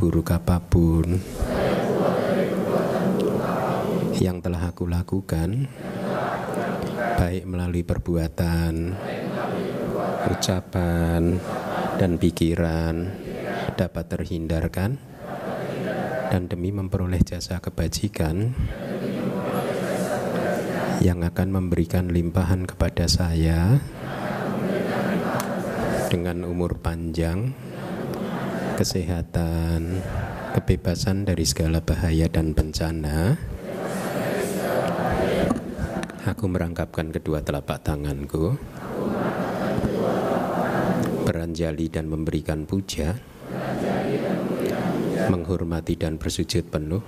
buruk apa pun yang telah aku lakukan, baik melalui perbuatan, ucapan, dan pikiran, dapat terhindarkan, dan demi memperoleh jasa kebajikan yang akan memberikan limpahan kepada saya dengan umur panjang, kesehatan, kebebasan dari segala bahaya dan bencana. Aku merangkapkan kedua telapak tanganku, beranjali dan memberikan puja, menghormati dan bersujud penuh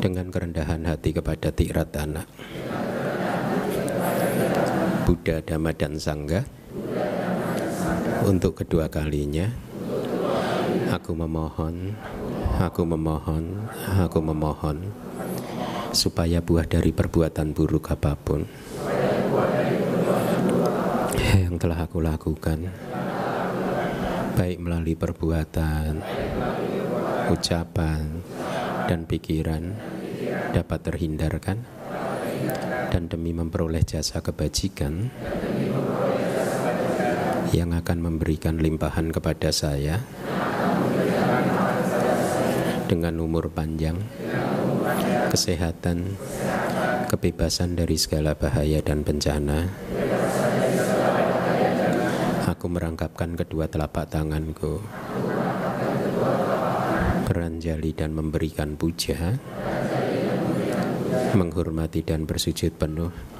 dengan kerendahan hati kepada tirat anak. Buddha, Dhamma, dan Sangga untuk kedua kalinya. Aku memohon, aku memohon, aku memohon supaya buah dari perbuatan buruk apa pun yang telah aku lakukan baik melalui perbuatan, ucapan, dan pikiran dapat terhindarkan. Dan demi memperoleh jasa kebajikan yang akan memberikan limpahan kepada saya dengan umur panjang kesehatan, kebebasan dari segala bahaya dan bencana. Aku merangkapkan kedua telapak tanganku, beranjali dan memberikan puja, menghormati dan bersujud penuh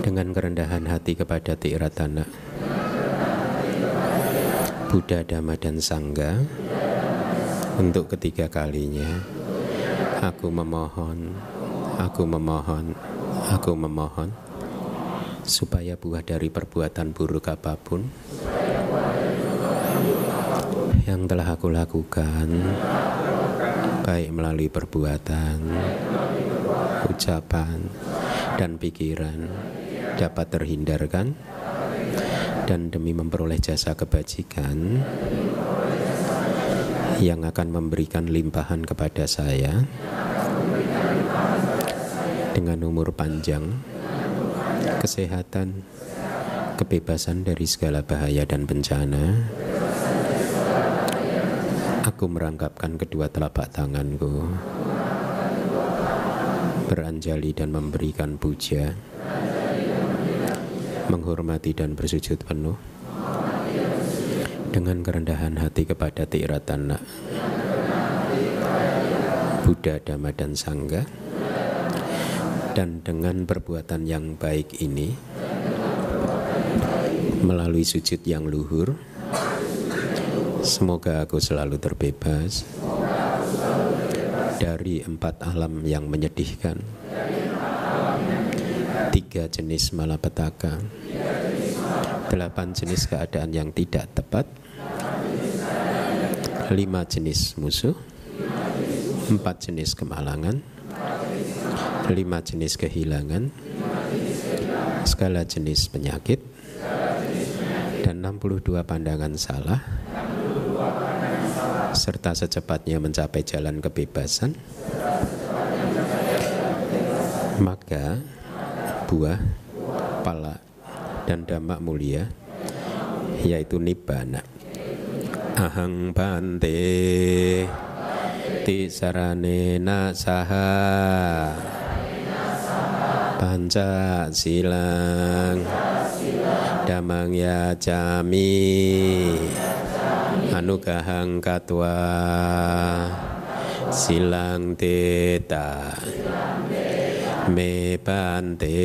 dengan kerendahan hati kepada Tiratana, Buddha, Dhamma, dan Sangga untuk ketiga kalinya Aku memohon, aku memohon, aku memohon supaya buah dari perbuatan buruk apa pun yang telah aku lakukan baik melalui perbuatan, ucapan, dan pikiran dapat terhindarkan dan demi memperoleh jasa kebajikan yang akan memberikan limpahan kepada saya dengan umur panjang, kesehatan, kebebasan dari segala bahaya dan bencana. Aku merangkapkan kedua telapak tanganku, beranjali dan memberikan puja, menghormati dan bersujud penuh dengan kerendahan hati kepada Tiratana Buddha, Dhamma, dan Sangga dan dengan perbuatan yang baik ini melalui sujud yang luhur semoga aku selalu terbebas dari empat alam yang menyedihkan tiga jenis malapetaka. Delapan jenis keadaan yang tidak tepat. Lima jenis musuh, empat jenis kemalangan, lima jenis kehilangan, segala jenis penyakit, dan 62 pandangan salah, serta secepatnya mencapai jalan kebebasan, maka buah, pala, dan damak mulia, yaitu nibbana. Ahang bante tisarane saha panca silang damang ya jami anugahang katwa silang teta me bante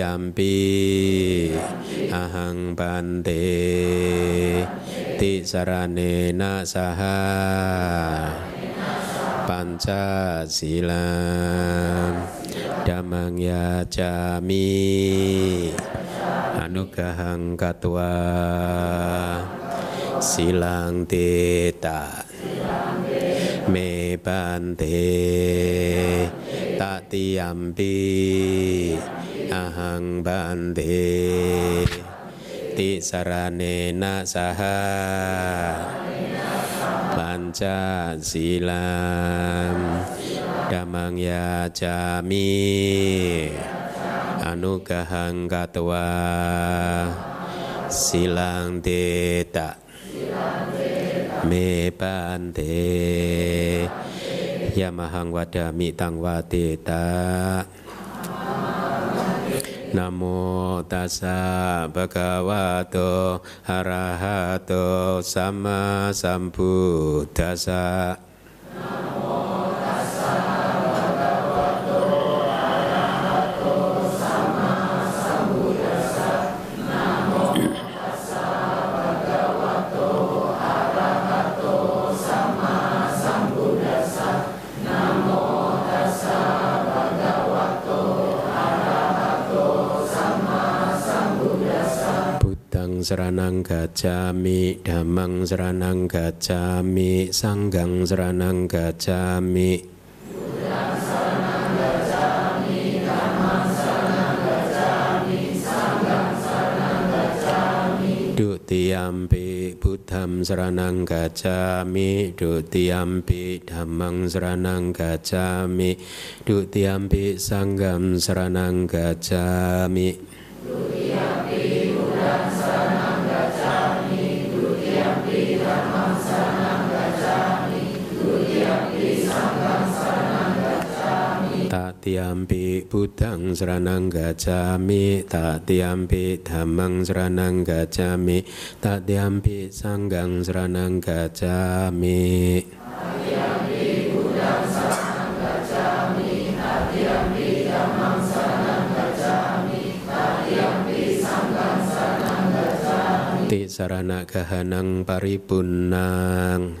ampi ahang bante ti sarane na saha panca silam damang ya jami anugahang katwa silang me bante tati ampi Damang bante Tisaranena saha Panca silam. Damang ya jami Anugahang katwa Silang teta Me bante Yamahang wadami tang wadeta Namo tassa bhagavato arahato sama sambuddhasa Namo Seranang gacami, damang seranang gacami, sanggang seranang gacami. Dutiyampi Buddham seranang gacami Dutiyampi Dhammang seranang gacami Dutiyampi Sanggam seranang gacami Dutiyampi Tatiampi Buddhang seranang gacami Tatiampi Dhammang seranang gacami Tatiampi Sanggang seranang gacami Tatiampi Buddhang seranang gacami Tatiampi Dhammang seranang gacami Tatiampi Sanggang seranang gacami Ti sarana gahanang paripurnang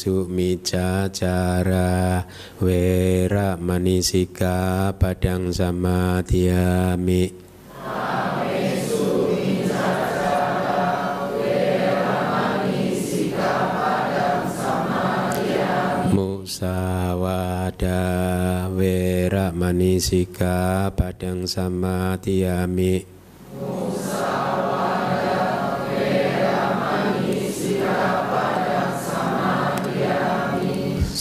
สุมิจฉาจาระเวระมณีสิกาปดังสมาธิยามิสาวาดาเวระมณีสิกาปดังสมาธิยามิ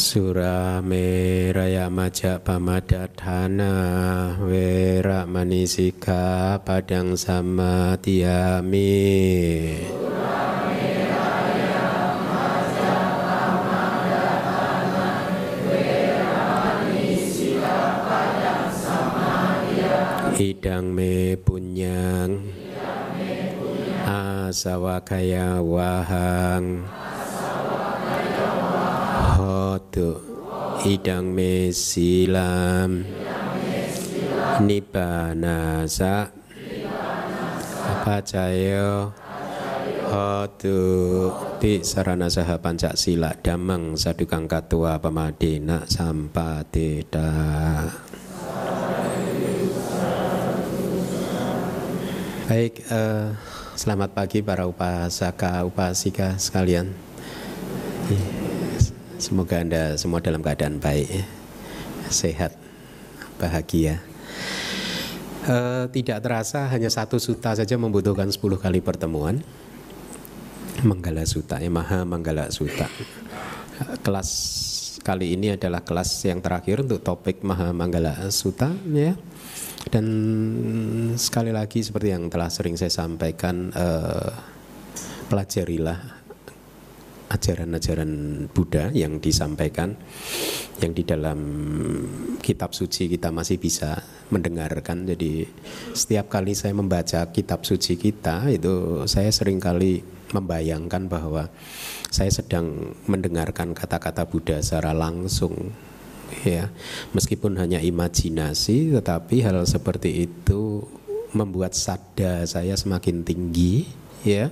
Tiami Surame raya maja pamadatana wera manisika padang sama tiami Hidang me punyang Asawakaya wahang Hotu Hidang me silam Nibanasa. Pacayo Hotu Ti sarana saha pancak sila Damang sadukang katua pemadena Sampateda Baik, eh, selamat pagi para upasaka upasika sekalian. Semoga Anda semua dalam keadaan baik, ya. sehat, bahagia. Eh, tidak terasa hanya satu suta saja membutuhkan 10 kali pertemuan. Manggala Suta, ya, Maha Manggala Suta. Kelas kali ini adalah kelas yang terakhir untuk topik Maha Manggala Suta, ya. Dan sekali lagi seperti yang telah sering saya sampaikan, eh, pelajarilah ajaran-ajaran Buddha yang disampaikan, yang di dalam kitab suci kita masih bisa mendengarkan. Jadi setiap kali saya membaca kitab suci kita itu saya sering kali membayangkan bahwa saya sedang mendengarkan kata-kata Buddha secara langsung ya meskipun hanya imajinasi tetapi hal seperti itu membuat sada saya semakin tinggi ya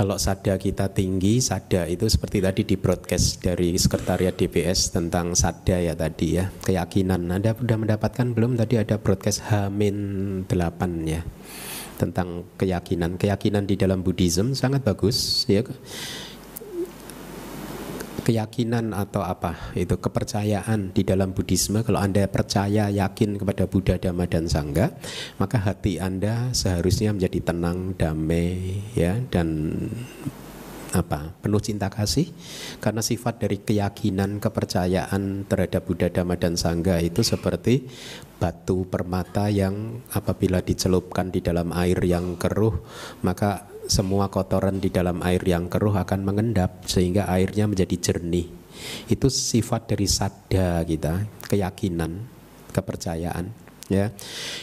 kalau sada kita tinggi, sada itu seperti tadi di broadcast dari sekretariat DPS tentang sada ya tadi ya, keyakinan. Anda sudah mendapatkan belum tadi ada broadcast Hamin 8 ya tentang keyakinan. Keyakinan di dalam Buddhism sangat bagus ya keyakinan atau apa? Itu kepercayaan di dalam Buddhisme. Kalau Anda percaya yakin kepada Buddha Dhamma dan Sangha maka hati Anda seharusnya menjadi tenang damai ya dan apa? Penuh cinta kasih. Karena sifat dari keyakinan kepercayaan terhadap Buddha Dhamma dan Sangha itu seperti batu permata yang apabila dicelupkan di dalam air yang keruh maka semua kotoran di dalam air yang keruh akan mengendap sehingga airnya menjadi jernih. Itu sifat dari sadda kita, keyakinan, kepercayaan. Ya,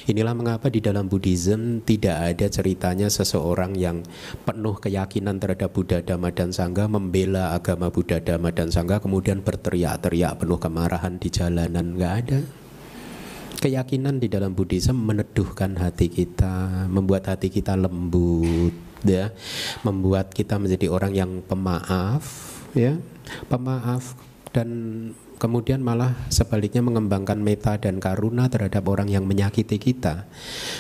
inilah mengapa di dalam Buddhism tidak ada ceritanya seseorang yang penuh keyakinan terhadap Buddha Dhamma dan Sangha membela agama Buddha Dhamma dan Sangha kemudian berteriak-teriak penuh kemarahan di jalanan nggak ada keyakinan di dalam Buddhism meneduhkan hati kita, membuat hati kita lembut, ya membuat kita menjadi orang yang pemaaf ya pemaaf dan kemudian malah sebaliknya mengembangkan meta dan karuna terhadap orang yang menyakiti kita.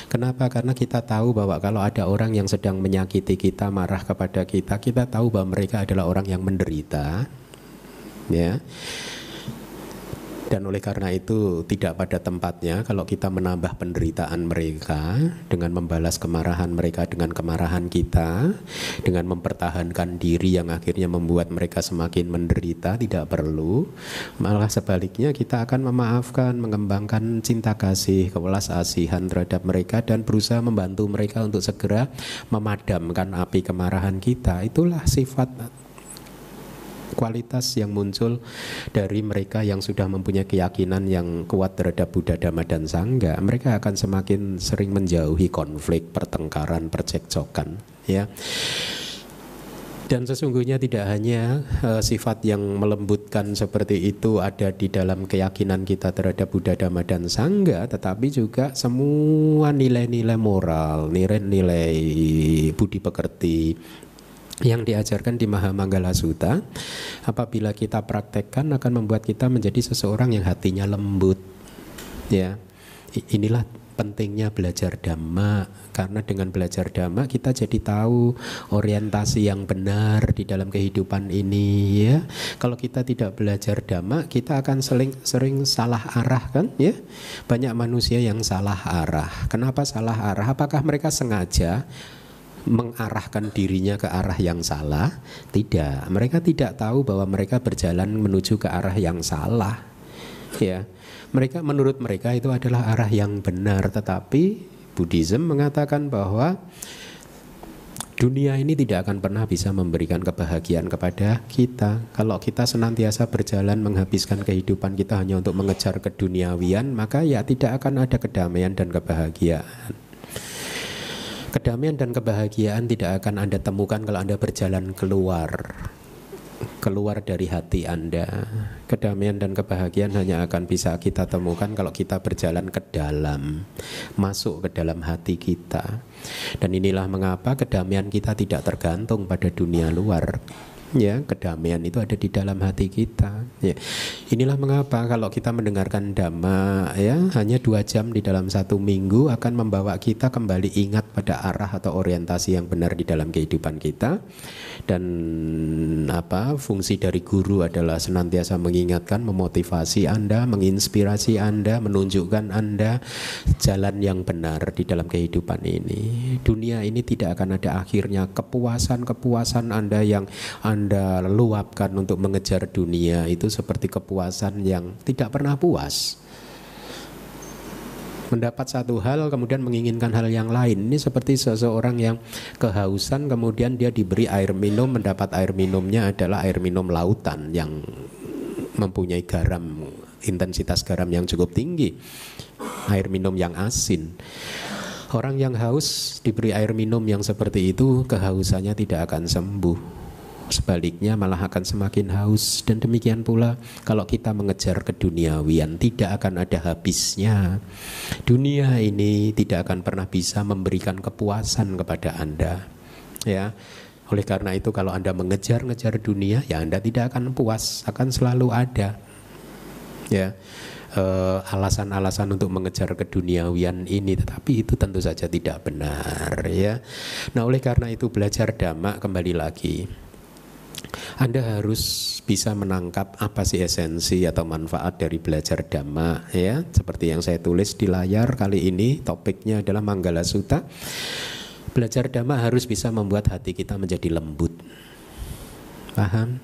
Kenapa? Karena kita tahu bahwa kalau ada orang yang sedang menyakiti kita, marah kepada kita, kita tahu bahwa mereka adalah orang yang menderita. Ya dan oleh karena itu tidak pada tempatnya kalau kita menambah penderitaan mereka dengan membalas kemarahan mereka dengan kemarahan kita dengan mempertahankan diri yang akhirnya membuat mereka semakin menderita tidak perlu. Malah sebaliknya kita akan memaafkan mengembangkan cinta kasih kewelas asihan terhadap mereka dan berusaha membantu mereka untuk segera memadamkan api kemarahan kita. Itulah sifat kualitas yang muncul dari mereka yang sudah mempunyai keyakinan yang kuat terhadap Buddha Dhamma dan Sangha, mereka akan semakin sering menjauhi konflik, pertengkaran, percekcokan, ya. Dan sesungguhnya tidak hanya uh, sifat yang melembutkan seperti itu ada di dalam keyakinan kita terhadap Buddha Dhamma dan Sangha, tetapi juga semua nilai-nilai moral, nilai-nilai budi pekerti, yang diajarkan di Mahamanggala Sutta apabila kita praktekkan akan membuat kita menjadi seseorang yang hatinya lembut. Ya inilah pentingnya belajar dhamma. Karena dengan belajar dhamma kita jadi tahu orientasi yang benar di dalam kehidupan ini ya. Kalau kita tidak belajar dhamma kita akan sering sering salah arah kan ya? Banyak manusia yang salah arah. Kenapa salah arah? Apakah mereka sengaja mengarahkan dirinya ke arah yang salah? Tidak. Mereka tidak tahu bahwa mereka berjalan menuju ke arah yang salah. Ya. Mereka menurut mereka itu adalah arah yang benar, tetapi Buddhism mengatakan bahwa dunia ini tidak akan pernah bisa memberikan kebahagiaan kepada kita. Kalau kita senantiasa berjalan menghabiskan kehidupan kita hanya untuk mengejar keduniawian, maka ya tidak akan ada kedamaian dan kebahagiaan. Kedamaian dan kebahagiaan tidak akan Anda temukan kalau Anda berjalan keluar keluar dari hati Anda. Kedamaian dan kebahagiaan hanya akan bisa kita temukan kalau kita berjalan ke dalam, masuk ke dalam hati kita. Dan inilah mengapa kedamaian kita tidak tergantung pada dunia luar ya kedamaian itu ada di dalam hati kita ya. Inilah mengapa kalau kita mendengarkan dhamma ya hanya dua jam di dalam satu minggu akan membawa kita kembali ingat pada arah atau orientasi yang benar di dalam kehidupan kita. Dan apa fungsi dari guru adalah senantiasa mengingatkan memotivasi anda menginspirasi anda menunjukkan anda jalan yang benar di dalam kehidupan ini. Dunia ini tidak akan ada akhirnya. Kepuasan kepuasan anda yang anda luapkan untuk mengejar dunia itu seperti kepuasan yang tidak pernah puas. Mendapat satu hal kemudian menginginkan hal yang lain. Ini seperti seseorang yang kehausan kemudian dia diberi air minum, mendapat air minumnya adalah air minum lautan yang mempunyai garam intensitas garam yang cukup tinggi. Air minum yang asin. Orang yang haus diberi air minum yang seperti itu, kehausannya tidak akan sembuh Sebaliknya malah akan semakin haus dan demikian pula kalau kita mengejar keduniawian tidak akan ada habisnya. Dunia ini tidak akan pernah bisa memberikan kepuasan kepada Anda. Ya. Oleh karena itu kalau Anda mengejar-ngejar dunia ya Anda tidak akan puas, akan selalu ada. Ya. alasan alasan-alasan untuk mengejar keduniawian ini tetapi itu tentu saja tidak benar ya. Nah, oleh karena itu belajar dhamma kembali lagi anda harus bisa menangkap apa sih esensi atau manfaat dari belajar dhamma ya. Seperti yang saya tulis di layar kali ini topiknya adalah Manggala Sutta. Belajar dhamma harus bisa membuat hati kita menjadi lembut. Paham?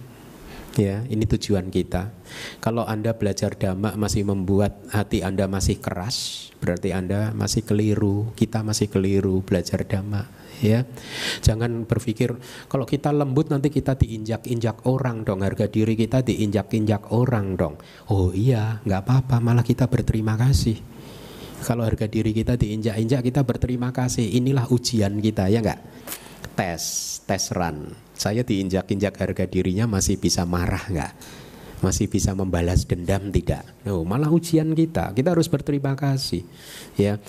Ya, ini tujuan kita. Kalau Anda belajar dhamma masih membuat hati Anda masih keras, berarti Anda masih keliru, kita masih keliru belajar dhamma ya. Jangan berpikir kalau kita lembut nanti kita diinjak-injak orang dong, harga diri kita diinjak-injak orang dong. Oh iya, nggak apa-apa, malah kita berterima kasih. Kalau harga diri kita diinjak-injak kita berterima kasih. Inilah ujian kita ya nggak? Tes, tes run. Saya diinjak-injak harga dirinya masih bisa marah nggak? masih bisa membalas dendam tidak? Oh, malah ujian kita. Kita harus berterima kasih. Ya.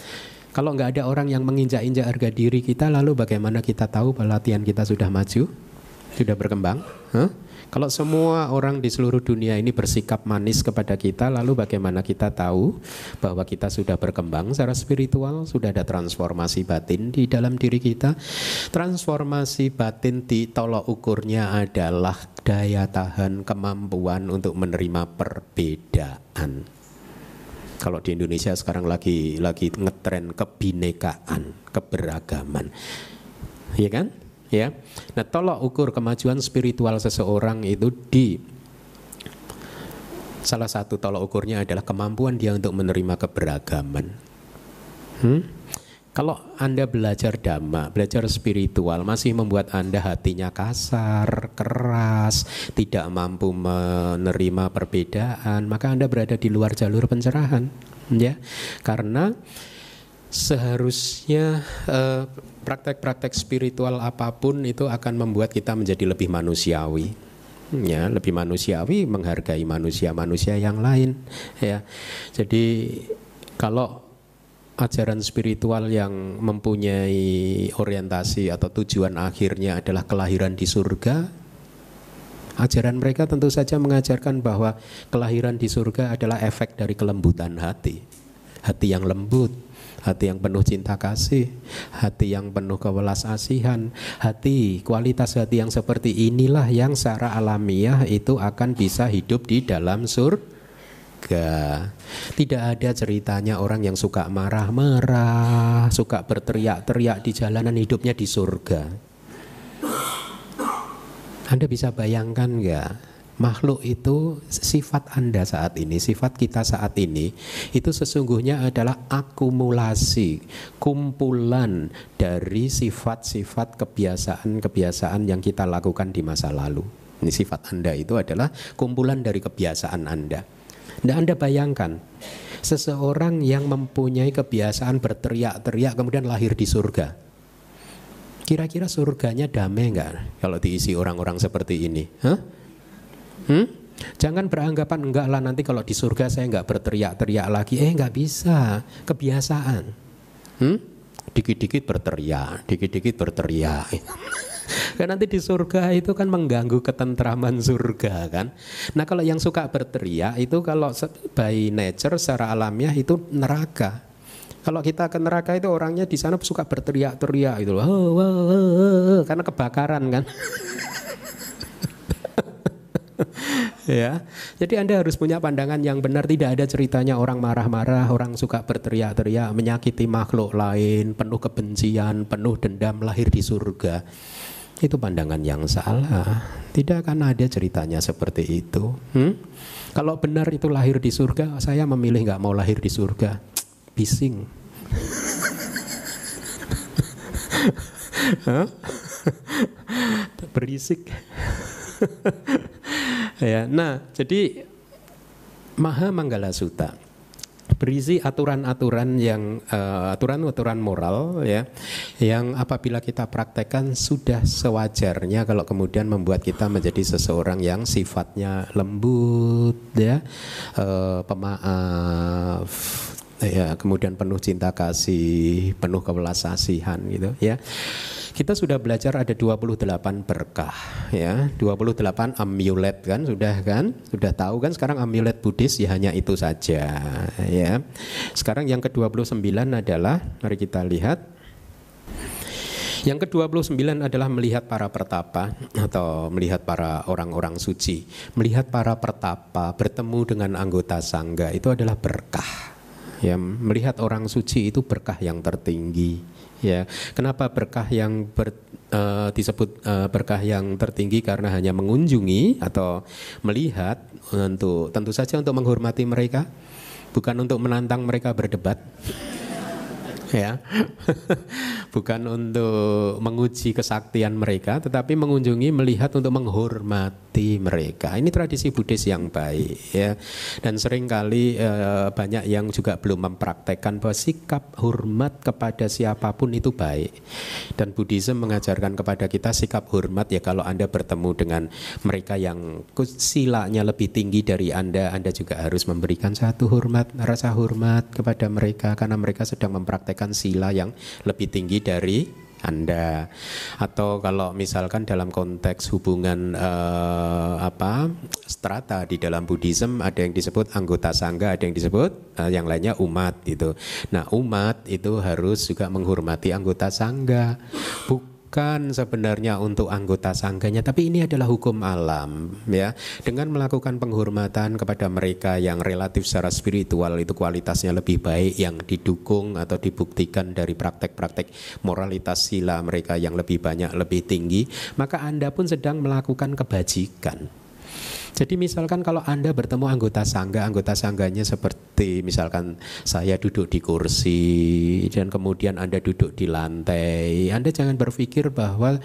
Kalau nggak ada orang yang menginjak-injak harga diri kita, lalu bagaimana kita tahu pelatihan kita sudah maju, sudah berkembang? Huh? Kalau semua orang di seluruh dunia ini bersikap manis kepada kita, lalu bagaimana kita tahu bahwa kita sudah berkembang secara spiritual, sudah ada transformasi batin di dalam diri kita? Transformasi batin di tolok ukurnya adalah daya tahan kemampuan untuk menerima perbedaan. Kalau di Indonesia sekarang lagi lagi ngetren kebinekaan, keberagaman. Iya kan? Ya. Nah, tolok ukur kemajuan spiritual seseorang itu di salah satu tolok ukurnya adalah kemampuan dia untuk menerima keberagaman. Hmm? Kalau Anda belajar dhamma, belajar spiritual masih membuat Anda hatinya kasar, keras, tidak mampu menerima perbedaan, maka Anda berada di luar jalur pencerahan, ya. Karena seharusnya praktek praktek-praktek spiritual apa pun itu akan membuat kita menjadi lebih manusiawi ya lebih manusiawi menghargai manusia-manusia yang lain ya jadi kalau ajaran spiritual yang mempunyai orientasi atau tujuan akhirnya adalah kelahiran di surga, ajaran mereka tentu saja mengajarkan bahwa kelahiran di surga adalah efek dari kelembutan hati. Hati yang lembut, hati yang penuh cinta kasih, hati yang penuh kewelas asihan, hati kualitas hati yang seperti inilah yang secara alamiah itu akan bisa hidup di dalam surga surga. Tidak ada ceritanya orang yang suka marah-marah, suka berteriak-teriak di jalanan hidupnya di surga. Anda bisa bayangkan nggak? Makhluk itu sifat Anda saat ini, sifat kita saat ini itu sesungguhnya adalah akumulasi, kumpulan dari sifat-sifat kebiasaan-kebiasaan yang kita lakukan di masa lalu. Ini sifat Anda itu adalah kumpulan dari kebiasaan Anda. Nah Anda bayangkan seseorang yang mempunyai kebiasaan berteriak-teriak kemudian lahir di surga. Kira-kira surganya damai nggak kalau diisi orang-orang seperti ini? Hah? Hmm? Jangan beranggapan enggak lah nanti kalau di surga saya nggak berteriak-teriak lagi. Eh nggak bisa, kebiasaan. Hmm? Dikit-dikit berteriak, dikit-dikit berteriak. kan nanti di surga itu kan mengganggu ketentraman surga kan. Nah kalau yang suka berteriak itu kalau by nature secara alamiah itu neraka. Kalau kita ke neraka itu orangnya di sana suka berteriak-teriak itu loh, oh, oh, oh, karena kebakaran kan. ya. Jadi Anda harus punya pandangan yang benar tidak ada ceritanya orang marah-marah, orang suka berteriak-teriak, menyakiti makhluk lain, penuh kebencian, penuh dendam lahir di surga itu pandangan yang salah. Tidak akan ada ceritanya seperti itu. Hmm? Kalau benar itu lahir di surga, saya memilih nggak mau lahir di surga. Bising. Berisik. ya, nah, jadi Maha Manggala Sutta berisi aturan-aturan yang uh, aturan-aturan moral ya yang apabila kita praktekkan sudah sewajarnya kalau kemudian membuat kita menjadi seseorang yang sifatnya lembut ya uh, pemaaf ya kemudian penuh cinta kasih penuh kewelasasihan gitu ya. Kita sudah belajar ada 28 berkah ya. 28 amulet kan sudah kan? Sudah tahu kan sekarang amulet Buddhis ya hanya itu saja ya. Sekarang yang ke-29 adalah mari kita lihat. Yang ke-29 adalah melihat para pertapa atau melihat para orang-orang suci. Melihat para pertapa bertemu dengan anggota sangga itu adalah berkah. Ya, melihat orang suci itu berkah yang tertinggi. Ya kenapa berkah yang ber, uh, disebut uh, berkah yang tertinggi? Karena hanya mengunjungi atau melihat untuk tentu saja untuk menghormati mereka bukan untuk menantang mereka berdebat ya. Bukan untuk menguji kesaktian mereka tetapi mengunjungi melihat untuk menghormati mereka. Ini tradisi Buddhis yang baik ya. Dan sering kali e, banyak yang juga belum mempraktekkan bahwa sikap hormat kepada siapa pun itu baik. Dan Buddhism mengajarkan kepada kita sikap hormat ya kalau Anda bertemu dengan mereka yang silanya lebih tinggi dari Anda Anda juga harus memberikan satu hormat rasa hormat kepada mereka karena mereka sedang mempraktekkan mendapatkan sila yang lebih tinggi dari anda. Atau kalau misalkan dalam konteks hubungan uh, apa strata di dalam Buddhism ada yang disebut anggota sangga ada yang disebut uh, yang lainnya umat gitu. Nah umat itu harus juga menghormati anggota sangga. Buk bukan sebenarnya untuk anggota sangganya tapi ini adalah hukum alam ya. Dengan melakukan penghormatan kepada mereka yang relatif secara spiritual itu kualitasnya lebih baik yang didukung atau dibuktikan dari praktek-praktek moralitas sila mereka yang lebih banyak lebih tinggi maka Anda pun sedang melakukan kebajikan jadi misalkan kalau Anda bertemu anggota sangga, anggota sangganya seperti misalkan saya duduk di kursi dan kemudian Anda duduk di lantai. Anda jangan berpikir bahwa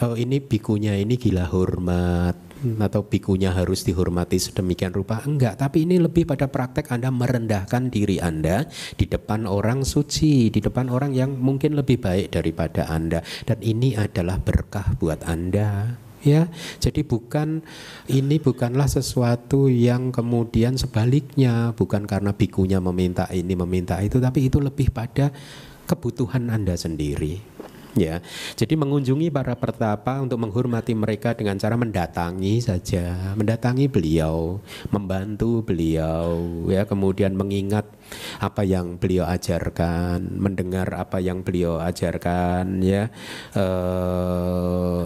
oh, ini bikunya ini gila hormat atau bikunya harus dihormati sedemikian rupa enggak tapi ini lebih pada praktek Anda merendahkan diri Anda di depan orang suci di depan orang yang mungkin lebih baik daripada Anda dan ini adalah berkah buat Anda ya. Jadi bukan ini bukanlah sesuatu yang kemudian sebaliknya, bukan karena bikunya meminta ini meminta itu, tapi itu lebih pada kebutuhan Anda sendiri. Ya, jadi mengunjungi para pertapa untuk menghormati mereka dengan cara mendatangi saja, mendatangi beliau, membantu beliau, ya, kemudian mengingat apa yang beliau ajarkan, mendengar apa yang beliau ajarkan, ya. Eh,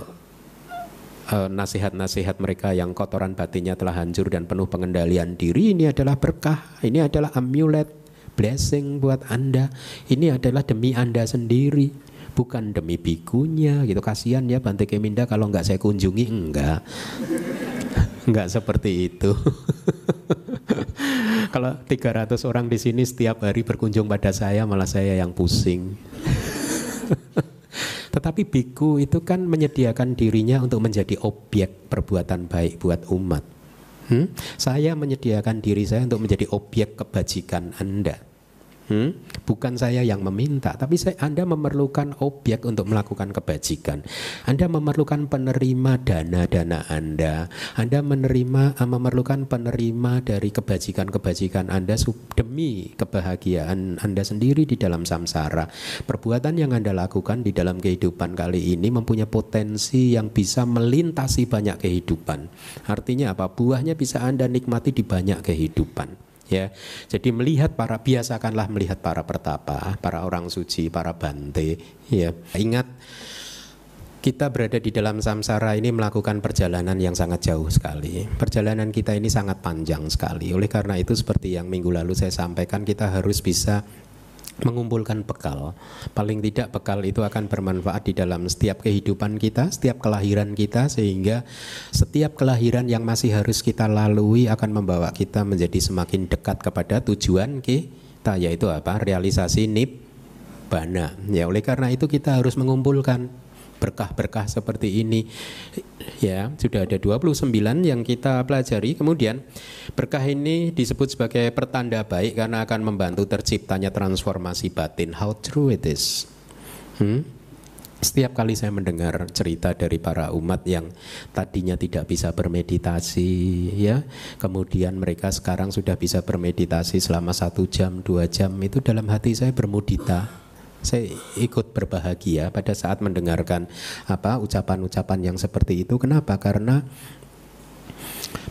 nasihat-nasihat mereka yang kotoran batinnya telah hancur dan penuh pengendalian diri ini adalah berkah, ini adalah amulet, blessing buat Anda. Ini adalah demi Anda sendiri, bukan demi bikunya gitu. Kasihan ya Bante Keminda kalau nggak saya kunjungi enggak. enggak seperti itu. kalau 300 orang di sini setiap hari berkunjung pada saya malah saya yang pusing. Tetapi biku itu kan menyediakan dirinya untuk menjadi objek perbuatan baik buat umat. Hmm? Saya menyediakan diri saya untuk menjadi objek kebajikan Anda. Hmm? Bukan saya yang meminta, tapi saya, Anda memerlukan objek untuk melakukan kebajikan. Anda memerlukan penerima dana-dana Anda. Anda menerima uh, memerlukan penerima dari kebajikan-kebajikan Anda demi kebahagiaan Anda sendiri di dalam samsara. Perbuatan yang Anda lakukan di dalam kehidupan kali ini mempunyai potensi yang bisa melintasi banyak kehidupan. Artinya apa? Buahnya bisa Anda nikmati di banyak kehidupan ya. Jadi melihat para biasakanlah melihat para pertapa, para orang suci, para bante, ya. Ingat kita berada di dalam samsara ini melakukan perjalanan yang sangat jauh sekali. Perjalanan kita ini sangat panjang sekali. Oleh karena itu seperti yang minggu lalu saya sampaikan kita harus bisa mengumpulkan bekal. Paling tidak bekal itu akan bermanfaat di dalam setiap kehidupan kita, setiap kelahiran kita sehingga setiap kelahiran yang masih harus kita lalui akan membawa kita menjadi semakin dekat kepada tujuan kita yaitu apa? realisasi nibbana. Ya oleh karena itu kita harus mengumpulkan berkah-berkah seperti ini. Ya, sudah ada 29 yang kita pelajari. Kemudian berkah ini disebut sebagai pertanda baik karena akan membantu terciptanya transformasi batin. How true it is. Hmm? Setiap kali saya mendengar cerita dari para umat yang tadinya tidak bisa bermeditasi, ya, kemudian mereka sekarang sudah bisa bermeditasi selama satu jam, dua jam, itu dalam hati saya bermudita. Saya ikut berbahagia pada saat mendengarkan apa ucapan-ucapan yang seperti itu. Kenapa? Karena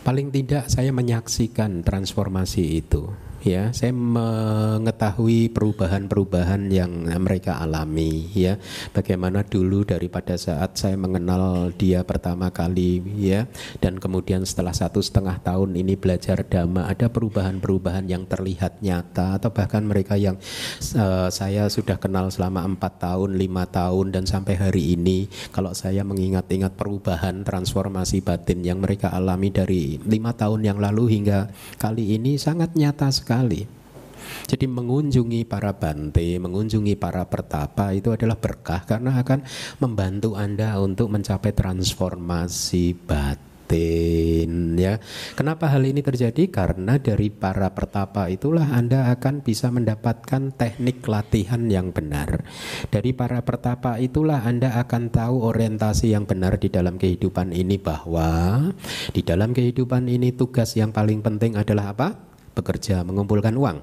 paling tidak saya menyaksikan transformasi itu ya saya mengetahui perubahan-perubahan yang mereka alami ya. Bagaimana dulu daripada saat saya mengenal dia pertama kali ya. Dan kemudian setelah satu setengah tahun ini belajar dhamma ada perubahan-perubahan yang terlihat nyata atau bahkan mereka yang uh, saya sudah kenal selama empat tahun lima tahun dan sampai hari ini kalau saya mengingat-ingat perubahan transformasi batin yang mereka alami dari lima tahun yang lalu hingga kali ini sangat nyata sekali sekali. Jadi mengunjungi para bante, mengunjungi para pertapa itu adalah berkah karena akan membantu Anda untuk mencapai transformasi batin ya. Kenapa hal ini terjadi? Karena dari para pertapa itulah Anda akan bisa mendapatkan teknik latihan yang benar. Dari para pertapa itulah Anda akan tahu orientasi yang benar di dalam kehidupan ini bahwa di dalam kehidupan ini tugas yang paling penting adalah apa? Bekerja mengumpulkan uang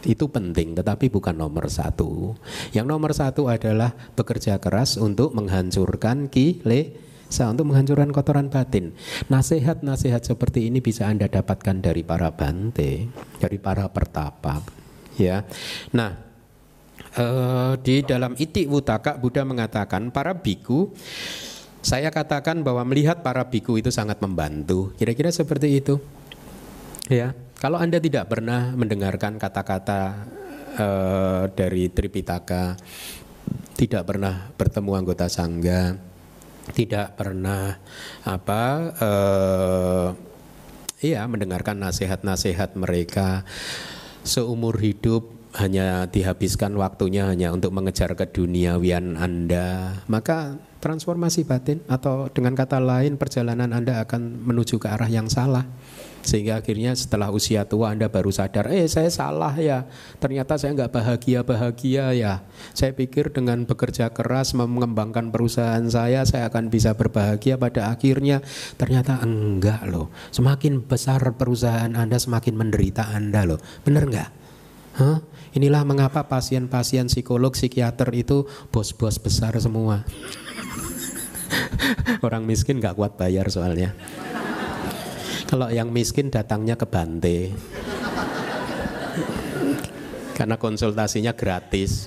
itu penting tetapi bukan nomor satu yang nomor satu adalah bekerja keras untuk menghancurkan kile untuk menghancurkan kotoran batin. Nasihat-nasihat seperti ini bisa Anda dapatkan dari para bante, dari para pertapa. Ya, nah uh, di dalam Iti Wutaka Buddha mengatakan para biku saya katakan bahwa melihat para biku itu sangat membantu. Kira-kira seperti itu. Ya, kalau Anda tidak pernah mendengarkan kata-kata uh, dari Tripitaka, tidak pernah bertemu anggota sangga, tidak pernah apa uh, iya mendengarkan nasihat-nasihat mereka seumur hidup hanya dihabiskan waktunya hanya untuk mengejar keduniawian Anda, maka transformasi batin atau dengan kata lain perjalanan Anda akan menuju ke arah yang salah. Sehingga akhirnya setelah usia tua Anda baru sadar, eh saya salah ya, ternyata saya nggak bahagia-bahagia ya. Saya pikir dengan bekerja keras mengembangkan perusahaan saya, saya akan bisa berbahagia pada akhirnya. Ternyata enggak loh, semakin besar perusahaan Anda semakin menderita Anda loh, bener nggak? Huh? Inilah mengapa pasien-pasien psikolog, psikiater itu bos-bos besar semua. Orang miskin nggak kuat bayar soalnya. Kalau yang miskin datangnya ke Bante. Karena konsultasinya gratis.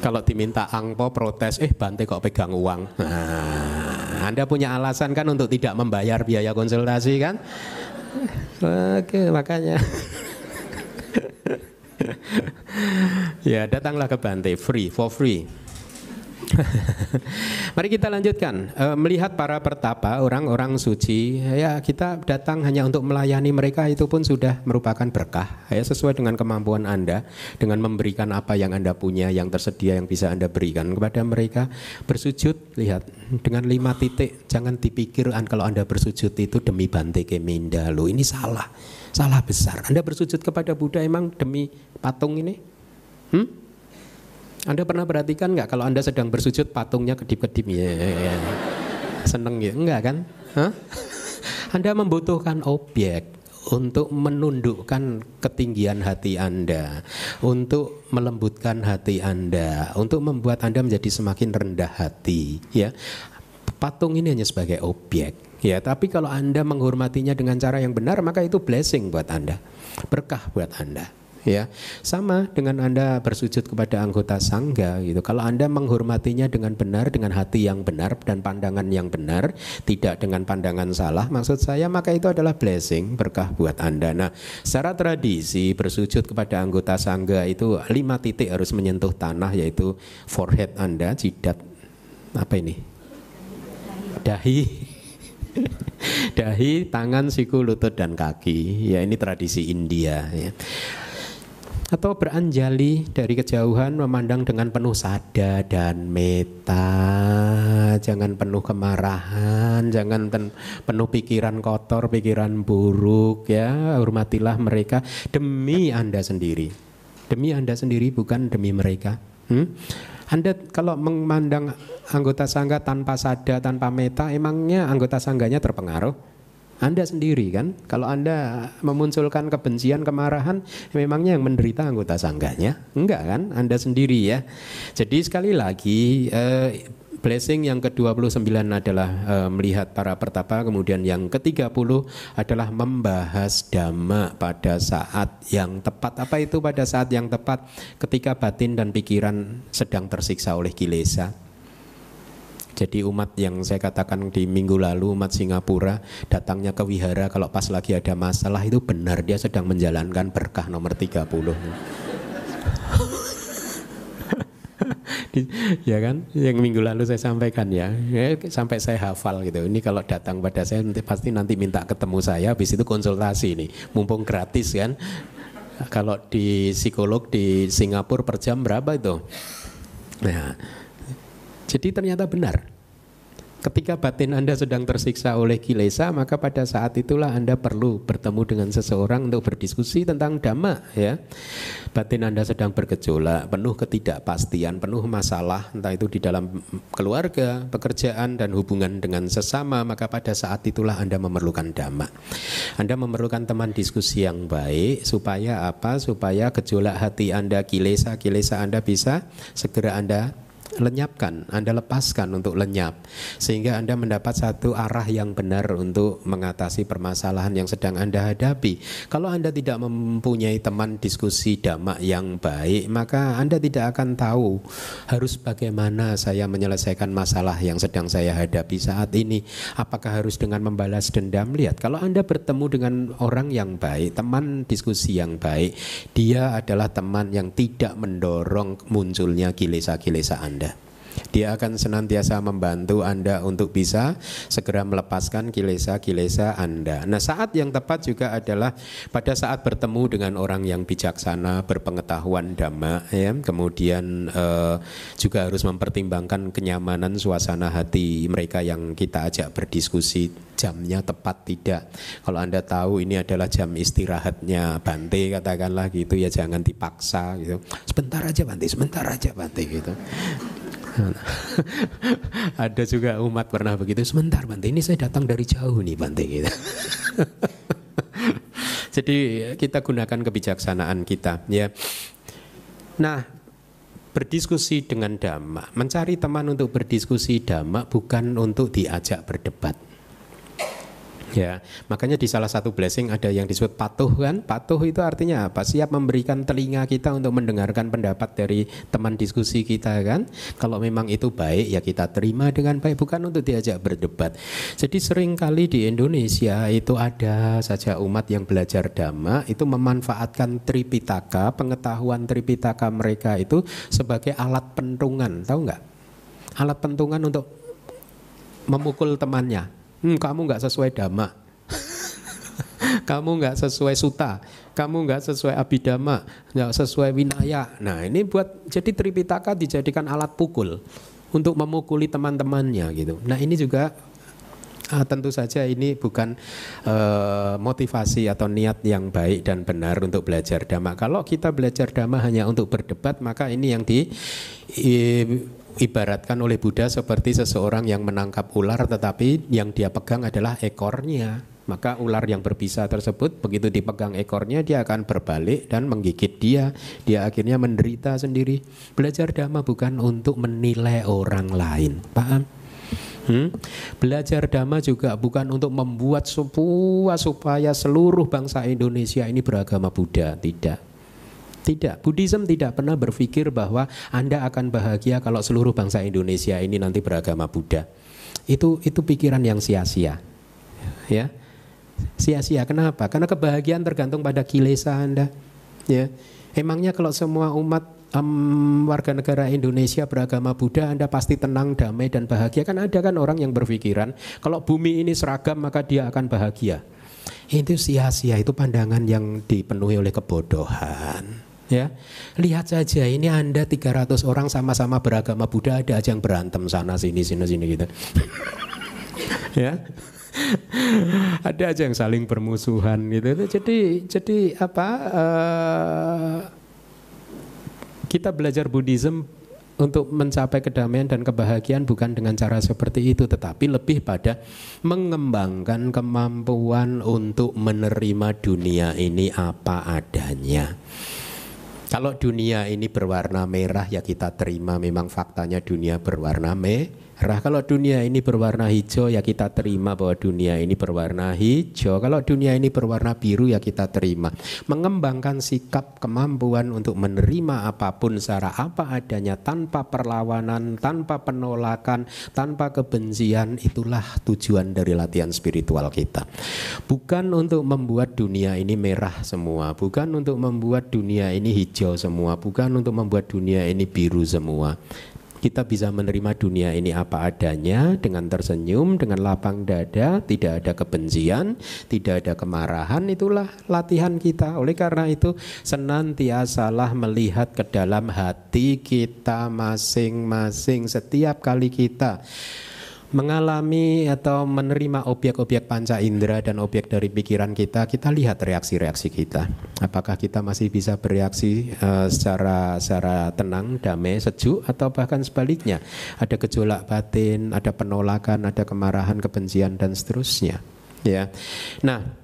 Kalau diminta angpo protes, eh Bante kok pegang uang. Nah, anda punya alasan kan untuk tidak membayar biaya konsultasi kan? Oke, makanya. ya, datanglah ke Bante free for free. Mari kita lanjutkan. E, melihat para pertapa, orang-orang suci, ya kita datang hanya untuk melayani mereka itu pun sudah merupakan berkah. Ya sesuai dengan kemampuan Anda, dengan memberikan apa yang Anda punya, yang tersedia, yang bisa Anda berikan kepada mereka. Bersujud, lihat dengan lima titik. Jangan dipikirkan kalau Anda bersujud itu demi Bante Keminda. Loh ini salah, salah besar. Anda bersujud kepada Buddha emang demi patung ini? Hmm? Anda pernah perhatikan nggak kalau Anda sedang bersujud patungnya kedip-kedip ya, ya, ya. seneng ya enggak kan? Hah? Anda membutuhkan objek untuk menundukkan ketinggian hati Anda, untuk melembutkan hati Anda, untuk membuat Anda menjadi semakin rendah hati, ya. Patung ini hanya sebagai objek, ya. Tapi kalau Anda menghormatinya dengan cara yang benar, maka itu blessing buat Anda, berkah buat Anda ya. Sama dengan anda bersujud kepada anggota sangga gitu. Kalau anda menghormatinya dengan benar dengan hati yang benar dan pandangan yang benar tidak dengan pandangan salah maksud saya maka itu adalah blessing berkah buat anda. Nah secara tradisi bersujud kepada anggota sangga itu lima titik harus menyentuh tanah yaitu forehead anda jidat apa ini? Dahi. Dahi, tangan, siku, lutut dan kaki. Ya ini tradisi India ya. Atau beranjali dari kejauhan memandang dengan penuh sada dan meta. Jangan penuh kemarahan jangan penuh pikiran kotor pikiran buruk ya. Hormatilah mereka demi anda sendiri. Demi anda sendiri bukan demi mereka. Hmm? anda kalau memandang anggota sangga tanpa sada tanpa meta emangnya anggota sangganya terpengaruh anda sendiri kan, kalau Anda memunculkan kebencian, kemarahan, memangnya yang menderita anggota sangganya? Enggak kan, Anda sendiri ya. Jadi sekali lagi, eh, blessing yang ke-29 adalah eh, melihat para pertapa, kemudian yang ke-30 adalah membahas dhamma pada saat yang tepat. Apa itu pada saat yang tepat? Ketika batin dan pikiran sedang tersiksa oleh kilesa jadi umat yang saya katakan di minggu lalu umat Singapura datangnya ke wihara kalau pas lagi ada masalah itu benar dia sedang menjalankan berkah nomor 30. ya kan yang minggu lalu saya sampaikan ya. ya sampai saya hafal gitu ini kalau datang pada saya nanti pasti nanti minta ketemu saya habis itu konsultasi nih mumpung gratis kan kalau di psikolog di Singapura per jam berapa itu nah jadi ternyata benar. Ketika batin Anda sedang tersiksa oleh kilesa, maka pada saat itulah Anda perlu bertemu dengan seseorang untuk berdiskusi tentang dhamma ya. Batin Anda sedang bergejolak, penuh ketidakpastian, penuh masalah, entah itu di dalam keluarga, pekerjaan dan hubungan dengan sesama, maka pada saat itulah Anda memerlukan dhamma. Anda memerlukan teman diskusi yang baik supaya apa? Supaya gejolak hati Anda kilesa, kilesa Anda bisa segera Anda lenyapkan, Anda lepaskan untuk lenyap sehingga Anda mendapat satu arah yang benar untuk mengatasi permasalahan yang sedang Anda hadapi. Kalau Anda tidak mempunyai teman diskusi damak yang baik, maka Anda tidak akan tahu harus bagaimana saya menyelesaikan masalah yang sedang saya hadapi saat ini. Apakah harus dengan membalas dendam? Lihat, kalau Anda bertemu dengan orang yang baik, teman diskusi yang baik, dia adalah teman yang tidak mendorong munculnya kilesa-kilesa Anda. Dia akan senantiasa membantu Anda untuk bisa segera melepaskan kilesa-kilesa Anda. Nah, saat yang tepat juga adalah pada saat bertemu dengan orang yang bijaksana, berpengetahuan dhamma, ya. Kemudian eh, juga harus mempertimbangkan kenyamanan suasana hati mereka yang kita ajak berdiskusi jamnya tepat tidak. Kalau Anda tahu ini adalah jam istirahatnya Bante katakanlah gitu ya jangan dipaksa gitu. Sebentar aja Bante, sebentar aja Bante gitu. Ada juga umat pernah begitu. Sebentar Bante, ini saya datang dari jauh nih Bante gitu. Jadi kita gunakan kebijaksanaan kita ya. Nah, berdiskusi dengan dhamma, mencari teman untuk berdiskusi dhamma bukan untuk diajak berdebat. Ya, makanya di salah satu blessing ada yang disebut patuh kan? Patuh itu artinya apa? Siap memberikan telinga kita untuk mendengarkan pendapat dari teman diskusi kita kan? Kalau memang itu baik ya kita terima dengan baik bukan untuk diajak berdebat. Jadi sering kali di Indonesia itu ada saja umat yang belajar dhamma itu memanfaatkan Tripitaka, pengetahuan Tripitaka mereka itu sebagai alat pentungan, tahu nggak? Alat pentungan untuk memukul temannya hmm, kamu nggak sesuai dhamma, kamu nggak sesuai suta, kamu nggak sesuai abidama, nggak sesuai winaya. Nah ini buat jadi Tripitaka dijadikan alat pukul untuk memukuli teman-temannya gitu. Nah ini juga uh, tentu saja ini bukan uh, motivasi atau niat yang baik dan benar untuk belajar dhamma. Kalau kita belajar dhamma hanya untuk berdebat, maka ini yang di ibaratkan oleh Buddha seperti seseorang yang menangkap ular tetapi yang dia pegang adalah ekornya. Maka ular yang berbisa tersebut begitu dipegang ekornya dia akan berbalik dan menggigit dia. Dia akhirnya menderita sendiri. Belajar dhamma bukan untuk menilai orang lain. Paham? Hmm? Belajar dhamma juga bukan untuk membuat sebuah supaya seluruh bangsa Indonesia ini beragama Buddha, tidak. Tidak, Buddhism tidak pernah berpikir bahwa Anda akan bahagia kalau seluruh bangsa Indonesia ini nanti beragama Buddha. Itu itu pikiran yang sia-sia. Ya. Sia-sia kenapa? Karena kebahagiaan tergantung pada kilesa Anda. Ya. Emangnya kalau semua umat um, warga negara Indonesia beragama Buddha Anda pasti tenang, damai dan bahagia kan ada kan orang yang berpikiran kalau bumi ini seragam maka dia akan bahagia. Itu sia-sia, itu pandangan yang dipenuhi oleh kebodohan Ya, lihat saja ini Anda 300 orang sama-sama beragama Buddha ada aja yang berantem sana sini sini sini gitu. ya. ada aja yang saling bermusuhan gitu. Jadi jadi apa uh, kita belajar Buddhism untuk mencapai kedamaian dan kebahagiaan bukan dengan cara seperti itu tetapi lebih pada mengembangkan kemampuan untuk menerima dunia ini apa adanya. Kalau dunia ini berwarna merah ya kita terima. Memang faktanya dunia berwarna merah merah. Kalau dunia ini berwarna hijau ya kita terima bahwa dunia ini berwarna hijau. Kalau dunia ini berwarna biru ya kita terima. Mengembangkan sikap kemampuan untuk menerima apa pun secara apa adanya tanpa perlawanan, tanpa penolakan, tanpa kebencian itulah tujuan dari latihan spiritual kita. Bukan untuk membuat dunia ini merah semua, bukan untuk membuat dunia ini hijau semua, bukan untuk membuat dunia ini biru semua kita bisa menerima dunia ini apa adanya dengan tersenyum, dengan lapang dada, tidak ada kebencian, tidak ada kemarahan, itulah latihan kita. Oleh karena itu senantiasalah melihat ke dalam hati kita masing-masing setiap kali kita mengalami atau menerima objek-objek panca indera dan objek dari pikiran kita, kita lihat reaksi-reaksi kita. Apakah kita masih bisa bereaksi uh, secara secara tenang, damai, sejuk atau bahkan sebaliknya, ada gejolak batin, ada penolakan, ada kemarahan, kebencian dan seterusnya. Ya. Nah,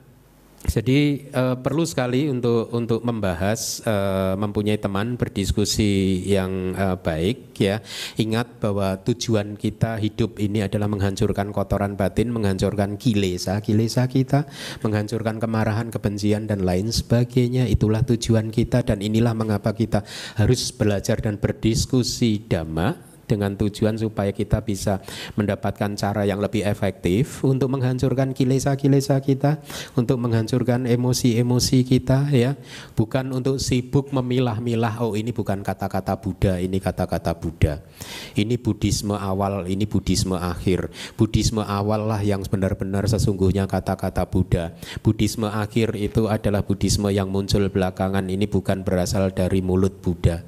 jadi uh, perlu sekali untuk untuk membahas uh, mempunyai teman berdiskusi yang uh, baik ya. Ingat bahwa tujuan kita hidup ini adalah menghancurkan kotoran batin, menghancurkan kilesa, kilesa kita, menghancurkan kemarahan, kebencian dan lain sebagainya. Itulah tujuan kita dan inilah mengapa kita harus belajar dan berdiskusi dhamma dengan tujuan supaya kita bisa mendapatkan cara yang lebih efektif untuk menghancurkan kilesa-kilesa kita, untuk menghancurkan emosi-emosi kita ya, bukan untuk sibuk memilah-milah oh ini bukan kata-kata Buddha, ini kata-kata Buddha. Ini Buddhisme awal, ini Buddhisme akhir. Buddhisme awal lah yang benar-benar sesungguhnya kata-kata Buddha. Buddhisme akhir itu adalah Buddhisme yang muncul belakangan, ini bukan berasal dari mulut Buddha.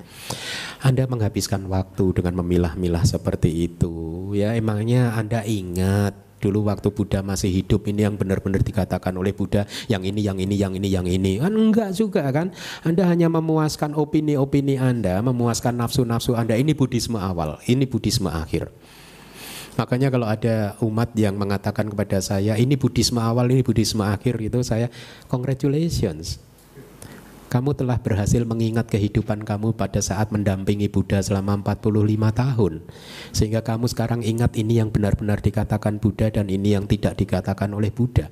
Anda menghabiskan waktu dengan memilah-milah seperti itu. Ya, emangnya Anda ingat dulu waktu Buddha masih hidup ini yang benar-benar dikatakan oleh Buddha yang ini yang ini yang ini yang ini? Kan enggak juga kan? Anda hanya memuaskan opini-opini Anda memuaskan nafsu-nafsu Anda. Ini Buddhisme awal ini Buddhisme akhir. Makanya kalau ada umat yang mengatakan kepada saya ini Buddhisme awal ini Buddhisme akhir itu saya congratulations kamu telah berhasil mengingat kehidupan kamu pada saat mendampingi Buddha selama 45 tahun. Sehingga kamu sekarang ingat ini yang benar-benar dikatakan Buddha dan ini yang tidak dikatakan oleh Buddha.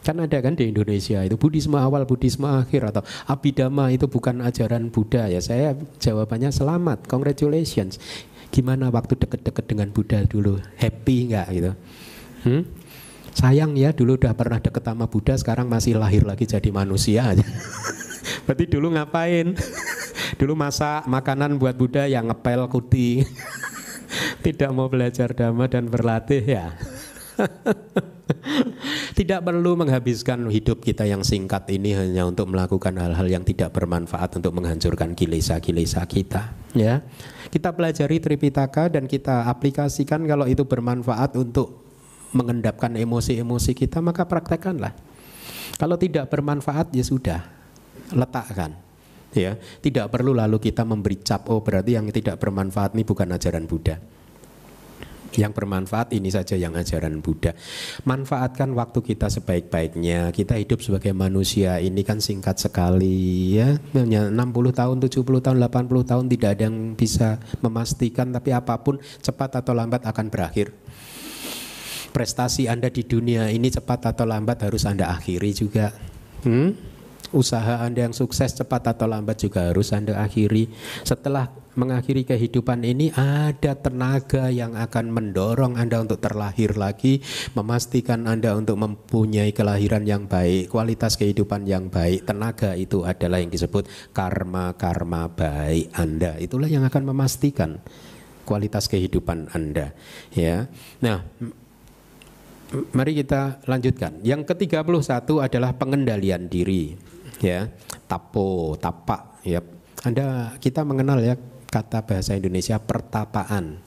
Kan ada kan di Indonesia itu Buddhisme awal, Buddhisme akhir atau Abhidhamma itu bukan ajaran Buddha ya. Saya jawabannya selamat, congratulations. Gimana waktu deket-deket dengan Buddha dulu? Happy nggak gitu? Hmm? Sayang ya dulu udah pernah deket sama Buddha sekarang masih lahir lagi jadi manusia. Berarti dulu ngapain? dulu masak makanan buat Buddha yang ngepel kuti. Tidak mau belajar dhamma dan berlatih ya. tidak perlu menghabiskan hidup kita yang singkat ini hanya untuk melakukan hal-hal yang tidak bermanfaat untuk menghancurkan kilesa-kilesa kita ya kita pelajari Tripitaka dan kita aplikasikan kalau itu bermanfaat untuk mengendapkan emosi-emosi kita maka praktekkanlah kalau tidak bermanfaat ya sudah letakkan ya tidak perlu lalu kita memberi cap oh berarti yang tidak bermanfaat ini bukan ajaran Buddha yang bermanfaat ini saja yang ajaran Buddha. Manfaatkan waktu kita sebaik-baiknya. Kita hidup sebagai manusia ini kan singkat sekali ya. 60 tahun, 70 tahun, 80 tahun tidak ada yang bisa memastikan tapi apa pun cepat atau lambat akan berakhir. Prestasi Anda di dunia ini cepat atau lambat harus Anda akhiri juga. Hmm? Usaha Anda yang sukses cepat atau lambat juga harus Anda akhiri. Setelah mengakhiri kehidupan ini ada tenaga yang akan mendorong Anda untuk terlahir lagi, memastikan Anda untuk mempunyai kelahiran yang baik, kualitas kehidupan yang baik. Tenaga itu adalah yang disebut karma-karma baik Anda. Itulah yang akan memastikan kualitas kehidupan Anda, ya. Nah, mari kita lanjutkan. Yang ke-31 adalah pengendalian diri ya tapo tapak ya Anda kita mengenal ya kata bahasa Indonesia pertapaan.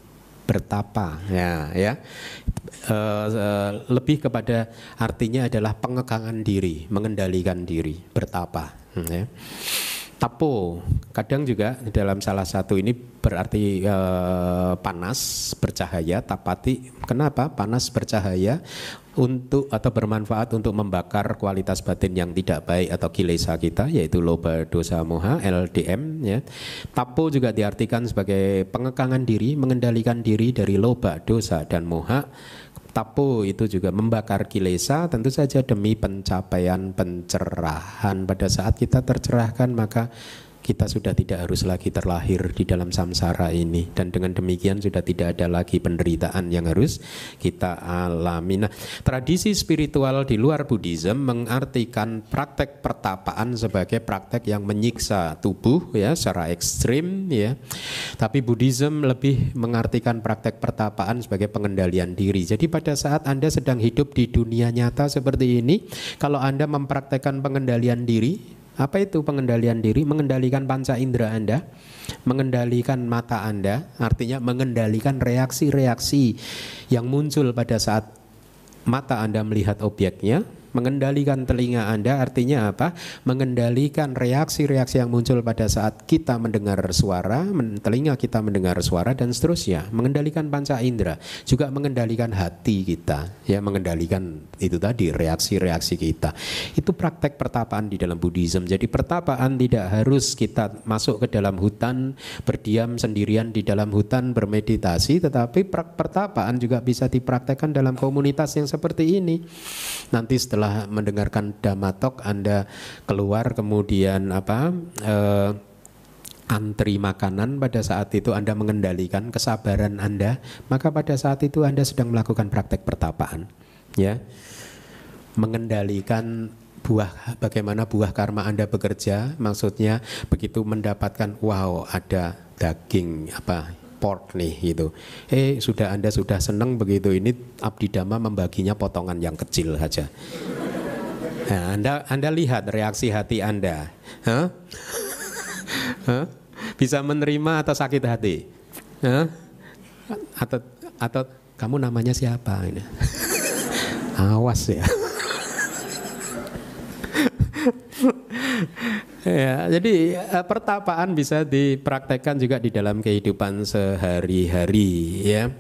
Bertapa ya ya. E, e, lebih kepada artinya adalah pengekangan diri mengendalikan diri bertapa ya. Tapo kadang juga dalam salah satu ini berarti e, panas bercahaya tapati. Kenapa? Panas bercahaya untuk atau bermanfaat untuk membakar kualitas batin yang tidak baik atau kilesa kita yaitu loba dosa moha LDM ya. Tapo juga diartikan sebagai pengekangan diri, mengendalikan diri dari loba dosa dan moha Tapo itu juga membakar kilesa tentu saja demi pencapaian pencerahan. Pada saat kita tercerahkan maka kita sudah tidak harus lagi terlahir di dalam samsara ini dan dengan demikian sudah tidak ada lagi penderitaan yang harus kita alami. Nah, tradisi spiritual di luar Buddhism mengartikan praktek pertapaan sebagai praktek yang menyiksa tubuh ya secara ekstrim ya. Tapi Buddhism lebih mengartikan praktek pertapaan sebagai pengendalian diri. Jadi pada saat Anda sedang hidup di dunia nyata seperti ini, kalau Anda mempraktekkan pengendalian diri, apa itu pengendalian diri? Mengendalikan panca indera Anda, mengendalikan mata Anda, artinya mengendalikan reaksi-reaksi yang muncul pada saat mata Anda melihat objeknya, Mengendalikan telinga Anda artinya apa? Mengendalikan reaksi-reaksi yang muncul pada saat kita mendengar suara, telinga kita mendengar suara dan seterusnya. Mengendalikan panca indera, juga mengendalikan hati kita, ya mengendalikan itu tadi reaksi-reaksi kita. Itu praktek pertapaan di dalam Buddhism. Jadi pertapaan tidak harus kita masuk ke dalam hutan, berdiam sendirian di dalam hutan bermeditasi, tetapi pertapaan juga bisa dipraktekkan dalam komunitas yang seperti ini. Nanti setelah setelah mendengarkan damatok Anda keluar kemudian apa eh, antri makanan pada saat itu Anda mengendalikan kesabaran Anda, maka pada saat itu Anda sedang melakukan praktek pertapaan, ya. Mengendalikan buah bagaimana buah karma Anda bekerja, maksudnya begitu mendapatkan wow ada daging apa pork nih gitu. Eh sudah Anda sudah senang begitu ini Abdi Dhamma membaginya potongan yang kecil saja. Nah, anda Anda lihat reaksi hati Anda. Huh? huh? Bisa menerima atau sakit hati? Huh? Atau atau kamu namanya siapa ini? Awas ya. ya, jadi uh, pertapaan bisa dipraktekkan juga di dalam kehidupan sehari-hari ya.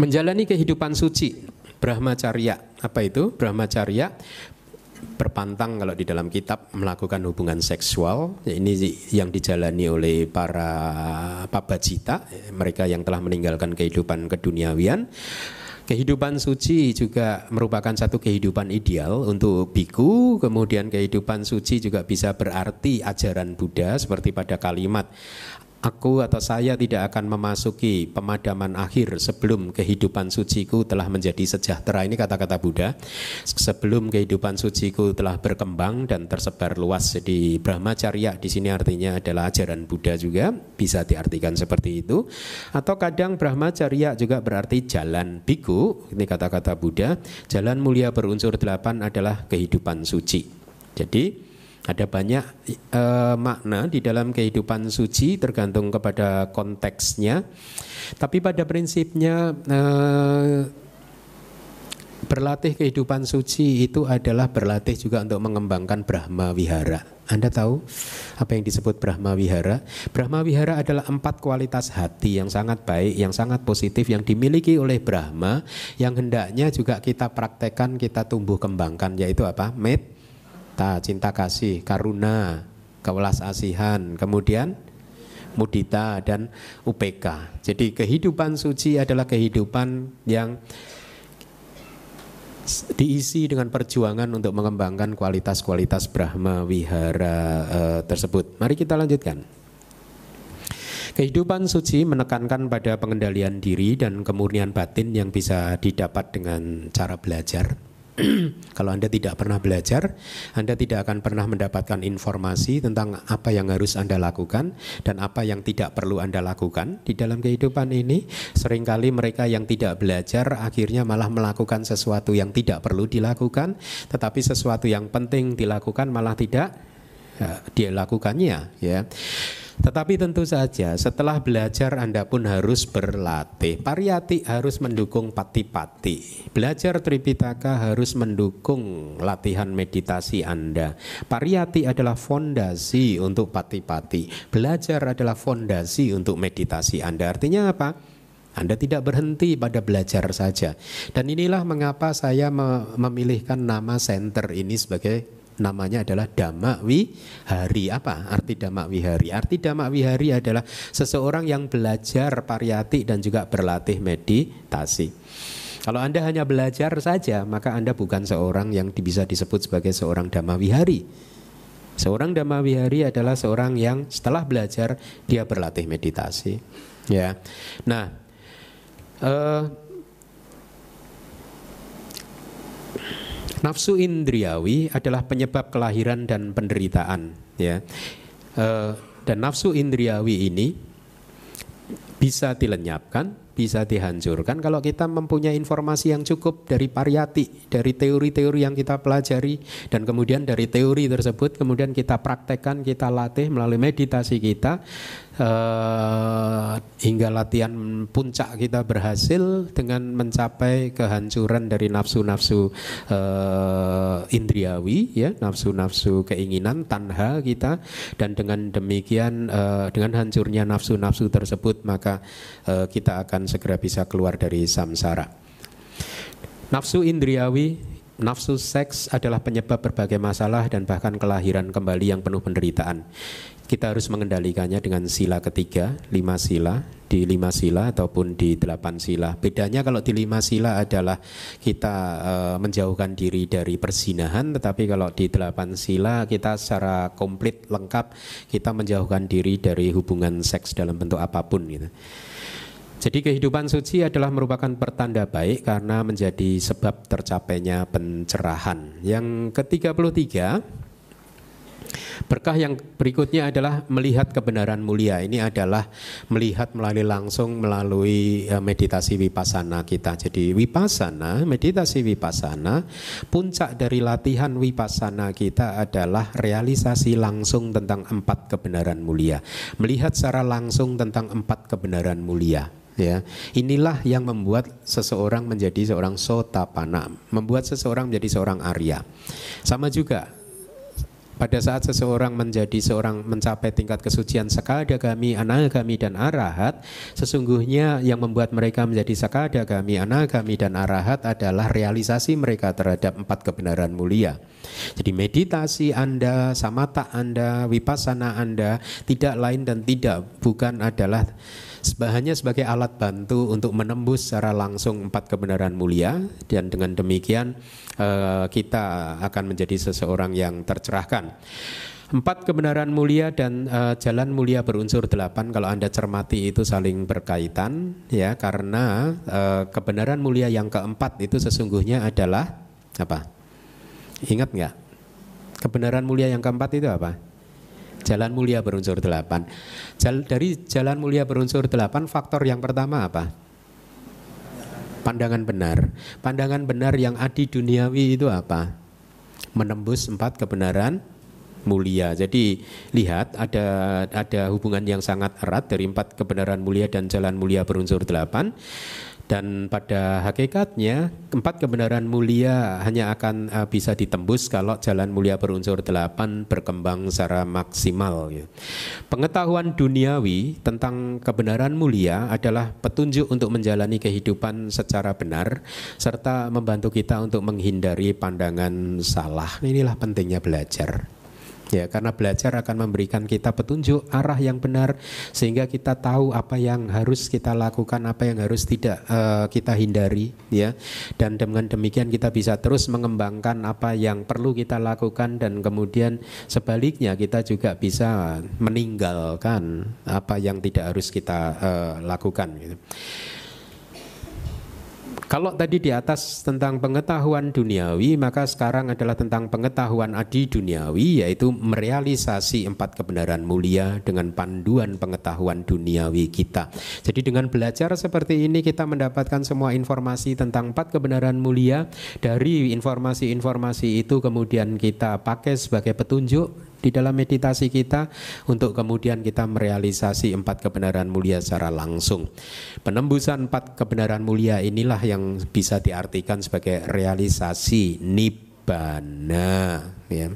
Menjalani kehidupan suci, Brahmacharya. Apa itu? Brahmacharya berpantang kalau di dalam kitab melakukan hubungan seksual ini yang dijalani oleh para pabacita mereka yang telah meninggalkan kehidupan keduniawian Kehidupan suci juga merupakan satu kehidupan ideal untuk biku, kemudian kehidupan suci juga bisa berarti ajaran Buddha seperti pada kalimat Aku atau saya tidak akan memasuki pemadaman akhir sebelum kehidupan suciku telah menjadi sejahtera. Ini kata-kata Buddha. Sebelum kehidupan suciku telah berkembang dan tersebar luas. Jadi Brahmacharya di sini artinya adalah ajaran Buddha juga. Bisa diartikan seperti itu. Atau kadang Brahmacharya juga berarti jalan biku. Ini kata-kata Buddha. Jalan mulia berunsur delapan adalah kehidupan suci. Jadi ada banyak uh, makna di dalam kehidupan suci tergantung kepada konteksnya. Tapi pada prinsipnya uh, berlatih kehidupan suci itu adalah berlatih juga untuk mengembangkan Brahma Wihara. Anda tahu apa yang disebut Brahma Wihara? Brahma Wihara adalah empat kualitas hati yang sangat baik, yang sangat positif, yang dimiliki oleh Brahma, yang hendaknya juga kita praktekkan, kita tumbuh kembangkan, yaitu apa? Med, cinta, cinta kasih, karuna, kewelas asihan, kemudian mudita dan UPK. Jadi kehidupan suci adalah kehidupan yang diisi dengan perjuangan untuk mengembangkan kualitas-kualitas Brahma Wihara uh, tersebut. Mari kita lanjutkan. Kehidupan suci menekankan pada pengendalian diri dan kemurnian batin yang bisa didapat dengan cara belajar. Kalau Anda tidak pernah belajar, Anda tidak akan pernah mendapatkan informasi tentang apa yang harus Anda lakukan dan apa yang tidak perlu Anda lakukan di dalam kehidupan ini. Seringkali mereka yang tidak belajar akhirnya malah melakukan sesuatu yang tidak perlu dilakukan, tetapi sesuatu yang penting dilakukan malah tidak ya, dia lakukannya ya. Tetapi tentu saja setelah belajar Anda pun harus berlatih. Pariyati harus mendukung pati-pati. Belajar Tripitaka harus mendukung latihan meditasi Anda. Pariyati adalah fondasi untuk pati-pati. Belajar adalah fondasi untuk meditasi Anda. Artinya apa? Anda tidak berhenti pada belajar saja. Dan inilah mengapa saya memilihkan nama center ini sebagai namanya adalah Dhamma Wihari. Apa arti Dhamma Wihari? Arti Dhamma Wihari adalah seseorang yang belajar pariyati dan juga berlatih meditasi. Kalau Anda hanya belajar saja, maka Anda bukan seorang yang bisa disebut sebagai seorang Dhamma Wihari. Seorang Dhamma Wihari adalah seorang yang setelah belajar dia berlatih meditasi. Ya. Nah, uh, Nafsu indriawi adalah penyebab kelahiran dan penderitaan, ya. E, dan nafsu indriawi ini bisa dilenyapkan, bisa dihancurkan kalau kita mempunyai informasi yang cukup dari pariyati, dari teori-teori yang kita pelajari dan kemudian dari teori tersebut kemudian kita praktekkan, kita latih melalui meditasi kita uh, hingga latihan puncak kita berhasil dengan mencapai kehancuran dari nafsu-nafsu uh, indriawi ya nafsu-nafsu keinginan tanha kita. Dan dengan demikian uh, dengan hancurnya nafsu-nafsu tersebut maka uh, kita akan segera bisa keluar dari samsara. Nafsu indriawi Nafsu seks adalah penyebab berbagai masalah dan bahkan kelahiran kembali yang penuh penderitaan kita harus mengendalikannya dengan sila ketiga, lima sila, di lima sila ataupun di delapan sila. Bedanya kalau di lima sila adalah kita e, menjauhkan diri dari persinahan, tetapi kalau di delapan sila kita secara komplit lengkap kita menjauhkan diri dari hubungan seks dalam bentuk apa pun gitu. Jadi kehidupan suci adalah merupakan pertanda baik karena menjadi sebab tercapainya pencerahan. Yang ke-33 Berkah yang berikutnya adalah melihat kebenaran mulia. Ini adalah melihat melalui langsung melalui e, meditasi vipassana kita. Jadi vipassana, meditasi vipassana, puncak dari latihan vipassana kita adalah realisasi langsung tentang empat kebenaran mulia. Melihat secara langsung tentang empat kebenaran mulia ya inilah yang membuat seseorang menjadi seorang sotapana membuat seseorang menjadi seorang arya sama juga pada saat seseorang menjadi seorang mencapai tingkat kesucian sakadagami, anagami dan arahat, sesungguhnya yang membuat mereka menjadi sakadagami, anagami dan arahat adalah realisasi mereka terhadap empat kebenaran mulia. Jadi meditasi Anda, samata Anda, vipassana Anda tidak lain dan tidak bukan adalah hanya sebagai alat bantu untuk menembus secara langsung empat kebenaran mulia dan dengan demikian eh, kita akan menjadi seseorang yang tercerahkan. Empat kebenaran mulia dan uh, jalan mulia berunsur delapan kalau anda cermati itu saling berkaitan ya karena uh, kebenaran mulia yang keempat itu sesungguhnya adalah apa? Ingat nggak? Kebenaran mulia yang keempat itu apa? Jalan mulia berunsur delapan. Jal, dari jalan mulia berunsur delapan, faktor yang pertama apa? Pandangan benar. Pandangan benar yang adi duniawi itu apa? Menembus empat kebenaran mulia. Jadi lihat ada ada hubungan yang sangat erat dari empat kebenaran mulia dan jalan mulia berunsur delapan. Dan pada hakikatnya empat kebenaran mulia hanya akan uh, bisa ditembus kalau jalan mulia berunsur delapan berkembang secara maksimal. Ya. Pengetahuan duniawi tentang kebenaran mulia adalah petunjuk untuk menjalani kehidupan secara benar serta membantu kita untuk menghindari pandangan salah. Inilah pentingnya belajar. Ya, karena belajar akan memberikan kita petunjuk arah yang benar sehingga kita tahu apa yang harus kita lakukan, apa yang harus tidak uh, kita hindari, ya. Dan dengan demikian kita bisa terus mengembangkan apa yang perlu kita lakukan dan kemudian sebaliknya kita juga bisa meninggalkan apa yang tidak harus kita uh, lakukan gitu. Kalau tadi di atas tentang pengetahuan duniawi, maka sekarang adalah tentang pengetahuan adi duniawi, yaitu merealisasi empat kebenaran mulia dengan panduan pengetahuan duniawi kita. Jadi dengan belajar seperti ini kita mendapatkan semua informasi tentang empat kebenaran mulia. Dari informasi-informasi itu kemudian kita pakai sebagai petunjuk di dalam meditasi kita untuk kemudian kita merealisasi empat kebenaran mulia secara langsung. Penembusan empat kebenaran mulia inilah yang bisa diartikan sebagai realisasi nibbana ya.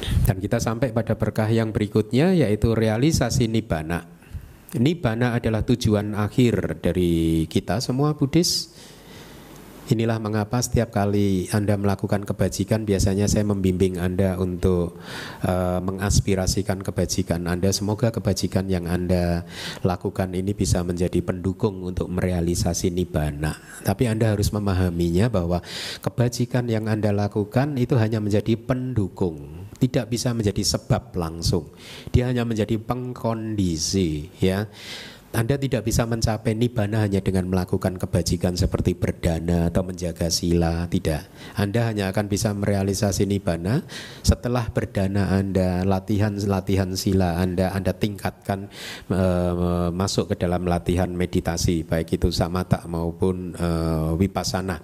Dan kita sampai pada berkah yang berikutnya yaitu realisasi nibbana. Nibbana adalah tujuan akhir dari kita semua Buddhis Inilah mengapa setiap kali Anda melakukan kebajikan biasanya saya membimbing Anda untuk uh, mengaspirasikan kebajikan Anda. Semoga kebajikan yang Anda lakukan ini bisa menjadi pendukung untuk merealisasi nibbana. Tapi Anda harus memahaminya bahwa kebajikan yang Anda lakukan itu hanya menjadi pendukung, tidak bisa menjadi sebab langsung. Dia hanya menjadi pengkondisi ya. Anda tidak bisa mencapai nibbana hanya dengan melakukan kebajikan seperti berdana atau menjaga sila, tidak. Anda hanya akan bisa merealisasi nibbana setelah berdana Anda, latihan-latihan sila Anda, Anda tingkatkan e, masuk ke dalam latihan meditasi, baik itu samata maupun e, vipassana.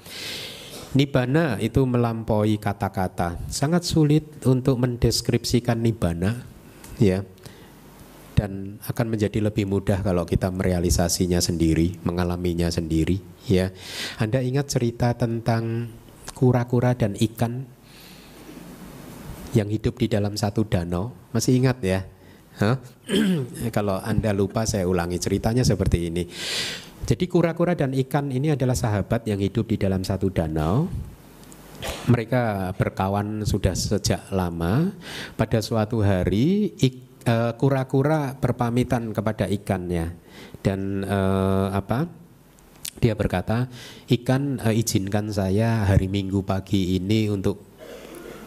Nibbana itu melampaui kata-kata. Sangat sulit untuk mendeskripsikan nibbana, ya dan akan menjadi lebih mudah kalau kita merealisasinya sendiri, mengalaminya sendiri ya. Anda ingat cerita tentang kura-kura dan ikan yang hidup di dalam satu danau? Masih ingat ya? Huh? kalau Anda lupa saya ulangi ceritanya seperti ini. Jadi kura-kura dan ikan ini adalah sahabat yang hidup di dalam satu danau. Mereka berkawan sudah sejak lama. Pada suatu hari ik Eh, kura-kura berpamitan kepada ikannya dan uh, apa dia berkata ikan uh, izinkan saya hari Minggu pagi ini untuk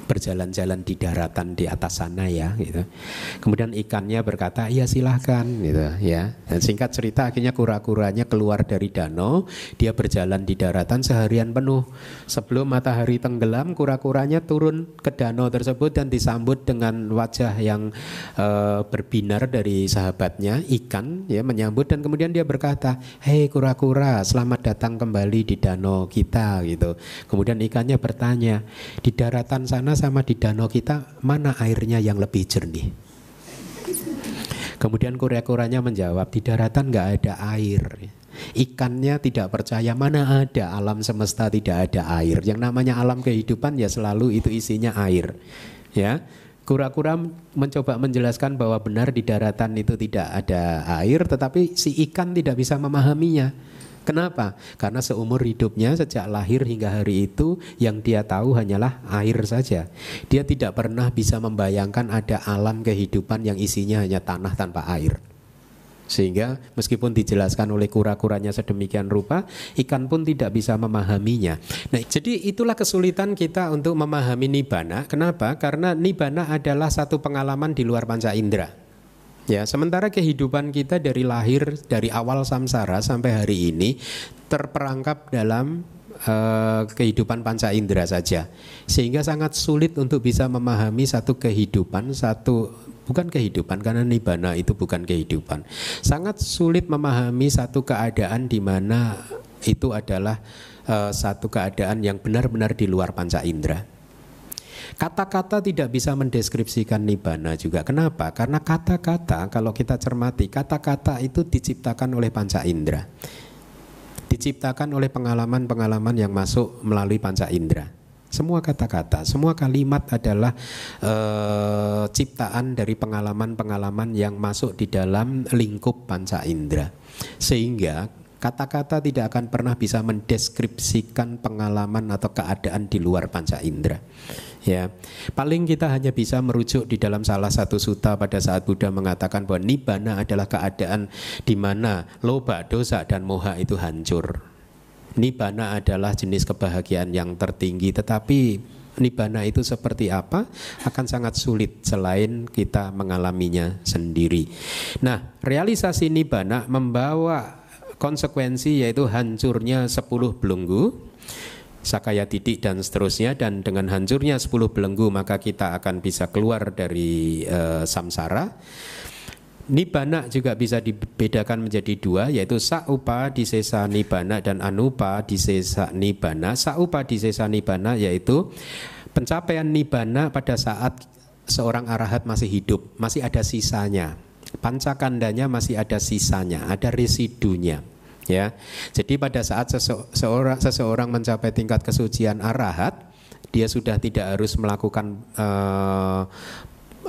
berjalan-jalan di daratan di atas sana ya gitu. Kemudian ikannya berkata, "Iya silahkan." gitu ya. Dan singkat cerita akhirnya kura-kuranya keluar dari danau, dia berjalan di daratan seharian penuh. Sebelum matahari tenggelam, kura-kuranya turun ke danau tersebut dan disambut dengan wajah yang uh, berbinar dari sahabatnya, ikan ya menyambut dan kemudian dia berkata, "Hei kura-kura, selamat datang kembali di danau kita." gitu. Kemudian ikannya bertanya, "Di daratan sana sama di danau kita mana airnya yang lebih jernih? Kemudian kura-kuranya menjawab di daratan nggak ada air. Ikannya tidak percaya mana ada alam semesta tidak ada air. Yang namanya alam kehidupan ya selalu itu isinya air. Ya, kura-kura mencoba menjelaskan bahwa benar di daratan itu tidak ada air, tetapi si ikan tidak bisa memahaminya. Kenapa? Karena seumur hidupnya sejak lahir hingga hari itu yang dia tahu hanyalah air saja. Dia tidak pernah bisa membayangkan ada alam kehidupan yang isinya hanya tanah tanpa air. Sehingga meskipun dijelaskan oleh kura-kuranya sedemikian rupa, ikan pun tidak bisa memahaminya. Nah, jadi itulah kesulitan kita untuk memahami nibana. Kenapa? Karena nibana adalah satu pengalaman di luar panca indera. Ya, sementara kehidupan kita dari lahir dari awal samsara sampai hari ini terperangkap dalam uh, kehidupan panca indera saja. Sehingga sangat sulit untuk bisa memahami satu kehidupan, satu bukan kehidupan karena nibana itu bukan kehidupan. Sangat sulit memahami satu keadaan di mana itu adalah uh, satu keadaan yang benar-benar di luar panca indera. Kata-kata tidak bisa mendeskripsikan nibana juga. Kenapa? Karena kata-kata kalau kita cermati, kata-kata itu diciptakan oleh panca indera. Diciptakan oleh pengalaman-pengalaman yang masuk melalui panca indera. Semua kata-kata, semua kalimat adalah e, ciptaan dari pengalaman-pengalaman yang masuk di dalam lingkup panca indera. Sehingga kata-kata tidak akan pernah bisa mendeskripsikan pengalaman atau keadaan di luar panca indera ya. Paling kita hanya bisa merujuk di dalam salah satu suta pada saat Buddha mengatakan bahwa nibbana adalah keadaan di mana loba dosa dan moha itu hancur. Nibbana adalah jenis kebahagiaan yang tertinggi tetapi nibbana itu seperti apa akan sangat sulit selain kita mengalaminya sendiri. Nah realisasi nibbana membawa konsekuensi yaitu hancurnya sepuluh belenggu Sakaya titik dan seterusnya dan dengan hancurnya 10 belenggu maka kita akan bisa keluar dari uh, samsara. Nibana juga bisa dibedakan menjadi dua yaitu saupa disesa nibana dan anupa disesa nibana. Saupa disesa nibana yaitu pencapaian nibbana pada saat seorang arahat masih hidup, masih ada sisanya. Pancakandanya masih ada sisanya, ada residunya. Ya, jadi pada saat seseorang, seseorang mencapai tingkat kesucian arahat, dia sudah tidak harus melakukan uh,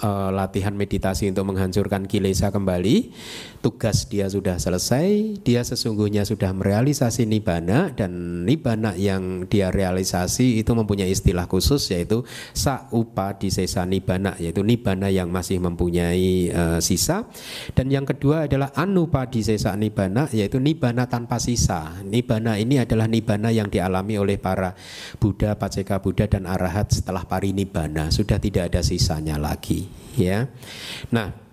uh, latihan meditasi untuk menghancurkan kilesa kembali, tugas dia sudah selesai, dia sesungguhnya sudah merealisasi nibbana dan nibbana yang dia realisasi itu mempunyai istilah khusus yaitu sa upa di sesa nibbana yaitu nibbana yang masih mempunyai uh, sisa dan yang kedua adalah anupa di sesa nibbana yaitu nibbana tanpa sisa. Nibbana ini adalah nibbana yang dialami oleh para Buddha, Paceka Buddha dan Arahat setelah parinibbana, sudah tidak ada sisanya lagi ya. Nah,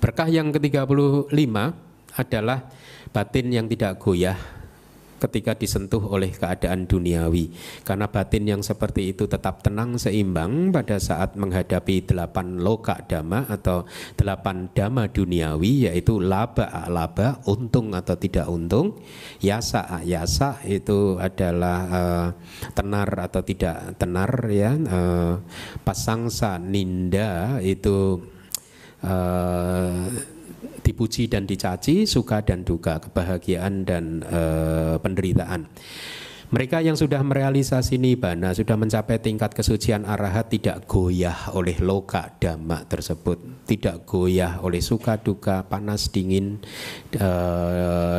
berkah yang ke-35 adalah batin yang tidak goyah ketika disentuh oleh keadaan duniawi. Karena batin yang seperti itu tetap tenang seimbang pada saat menghadapi delapan loka dhamma atau delapan dhamma duniawi yaitu laba laba untung atau tidak untung. Yasa yasa itu adalah uh, tenar atau tidak tenar ya. Uh, pasangsa ninda itu uh, dipuji dan dicaci, suka dan duka, kebahagiaan dan e, penderitaan. Mereka yang sudah merealisasi nibbana, sudah mencapai tingkat kesucian arahat tidak goyah oleh loka dhamma tersebut, tidak goyah oleh suka duka, panas dingin, e,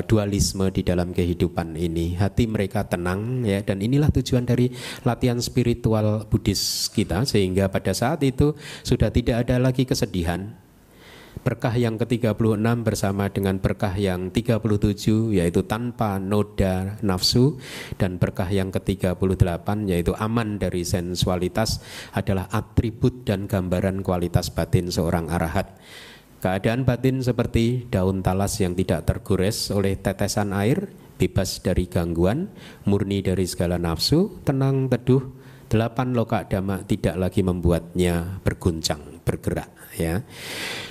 dualisme di dalam kehidupan ini. Hati mereka tenang ya dan inilah tujuan dari latihan spiritual Buddhis kita sehingga pada saat itu sudah tidak ada lagi kesedihan, Berkah yang ke-36 bersama dengan berkah yang 37 yaitu tanpa noda nafsu dan berkah yang ke-38 yaitu aman dari sensualitas adalah atribut dan gambaran kualitas batin seorang arahat. Keadaan batin seperti daun talas yang tidak tergores oleh tetesan air, bebas dari gangguan, murni dari segala nafsu, tenang teduh, delapan loka dhamma tidak lagi membuatnya berguncang, bergerak ya.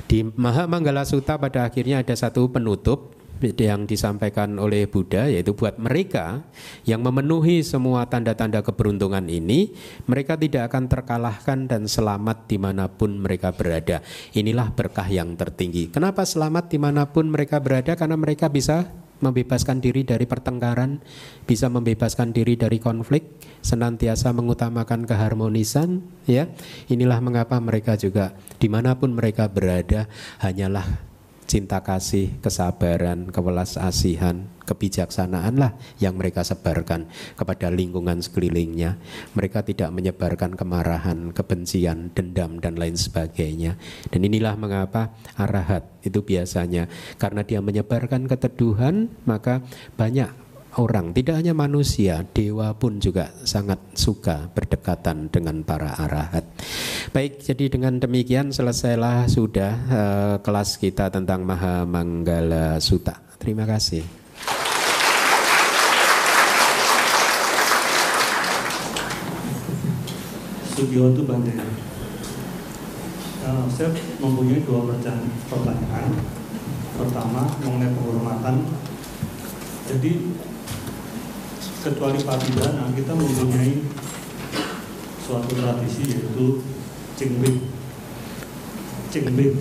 Di Maha Manggala Sutta pada akhirnya ada satu penutup yang disampaikan oleh Buddha yaitu buat mereka yang memenuhi semua tanda-tanda keberuntungan ini mereka tidak akan terkalahkan dan selamat di mana pun mereka berada. Inilah berkah yang tertinggi. Kenapa selamat di mana pun mereka berada? Karena mereka bisa membebaskan diri dari pertengkaran, bisa membebaskan diri dari konflik, senantiasa mengutamakan keharmonisan, ya. Inilah mengapa mereka juga di mana pun mereka berada hanyalah cinta kasih, kesabaran, kewelas asihan, kebijaksanaan lah yang mereka sebarkan kepada lingkungan sekelilingnya. Mereka tidak menyebarkan kemarahan, kebencian, dendam dan lain sebagainya. Dan inilah mengapa arahat itu biasanya karena dia menyebarkan keteduhan maka banyak orang, tidak hanya manusia, dewa pun juga sangat suka berdekatan dengan para arahat. Baik, jadi dengan demikian selesailah sudah uh, kelas kita tentang Maha Manggala Sutta. Terima kasih. Sugiotu Bante. Uh, saya mempunyai dua pertanyaan. Pertama mengenai penghormatan. Jadi kecuali Padidana kita mempunyai suatu tradisi yaitu Cingbing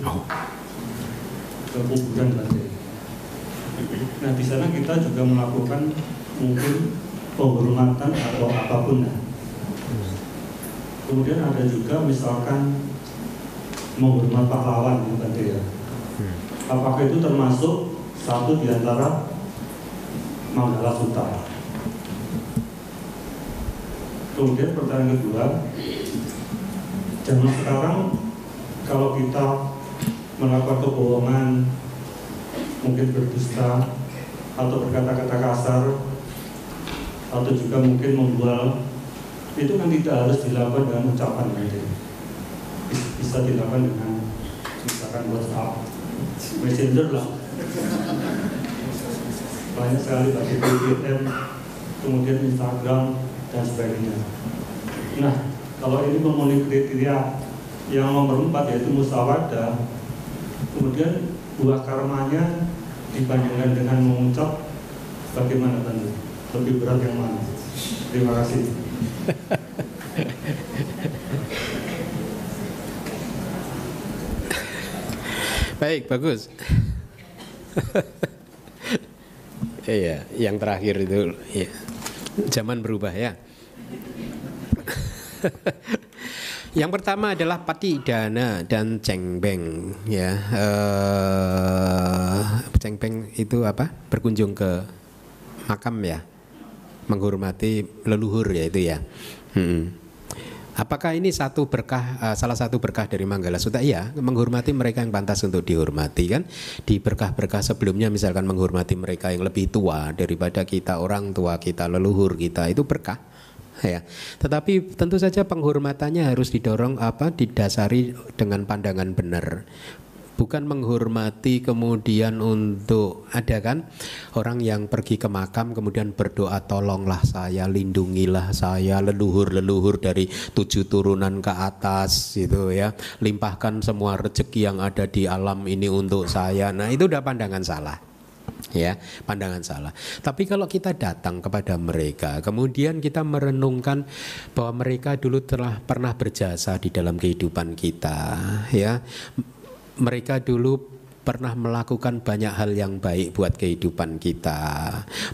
oh. ke kuburan. Nah di sana kita juga melakukan mungkin penghormatan atau apa pun ya. Kemudian ada juga misalkan menghormat pahlawan ya Bante ya. Hmm. Apakah itu termasuk satu di antara Manggala Sutta? Kemudian pertanyaan kedua, zaman sekarang kalau kita melakukan kebohongan, mungkin berdusta atau berkata-kata kasar, atau juga mungkin membual, itu kan tidak harus dilakukan dengan ucapan aja. Bisa dilakukan dengan misalkan WhatsApp, Messenger lah. Banyak sekali bagi BBM, kemudian Instagram, dan sebagainya. Nah, kalau ini memenuhi kriteria yang nomor empat yaitu musyawarah, kemudian buah karmanya dibandingkan dengan mengucap bagaimana tentu lebih berat yang mana? Terima kasih. Baik, bagus. Iya, yang terakhir itu. Iya. Zaman berubah ya. yang pertama adalah pati dana dan cengbeng ya. Uh, cengbeng itu apa? Berkunjung ke makam ya. Menghormati leluhur ya itu ya. Hmm. Apakah ini satu berkah, uh, salah satu berkah dari Manggala Sutta? Iya, menghormati mereka yang pantas untuk dihormati kan. Di berkah-berkah sebelumnya misalkan menghormati mereka yang lebih tua daripada kita, orang tua kita, leluhur kita, itu berkah. Ya, tetapi tentu saja penghormatannya harus didorong apa didasari dengan pandangan benar bukan menghormati kemudian untuk ada kan? Orang yang pergi ke makam kemudian berdoa tolonglah saya lindungilah saya leluhur-leluhur dari tujuh turunan ke atas gitu ya. Limpahkan semua rezeki yang ada di alam ini untuk saya. Nah itu udah pandangan salah ya pandangan salah. Tapi kalau kita datang kepada mereka, kemudian kita merenungkan bahwa mereka dulu telah pernah berjasa di dalam kehidupan kita, ya mereka dulu pernah melakukan banyak hal yang baik buat kehidupan kita,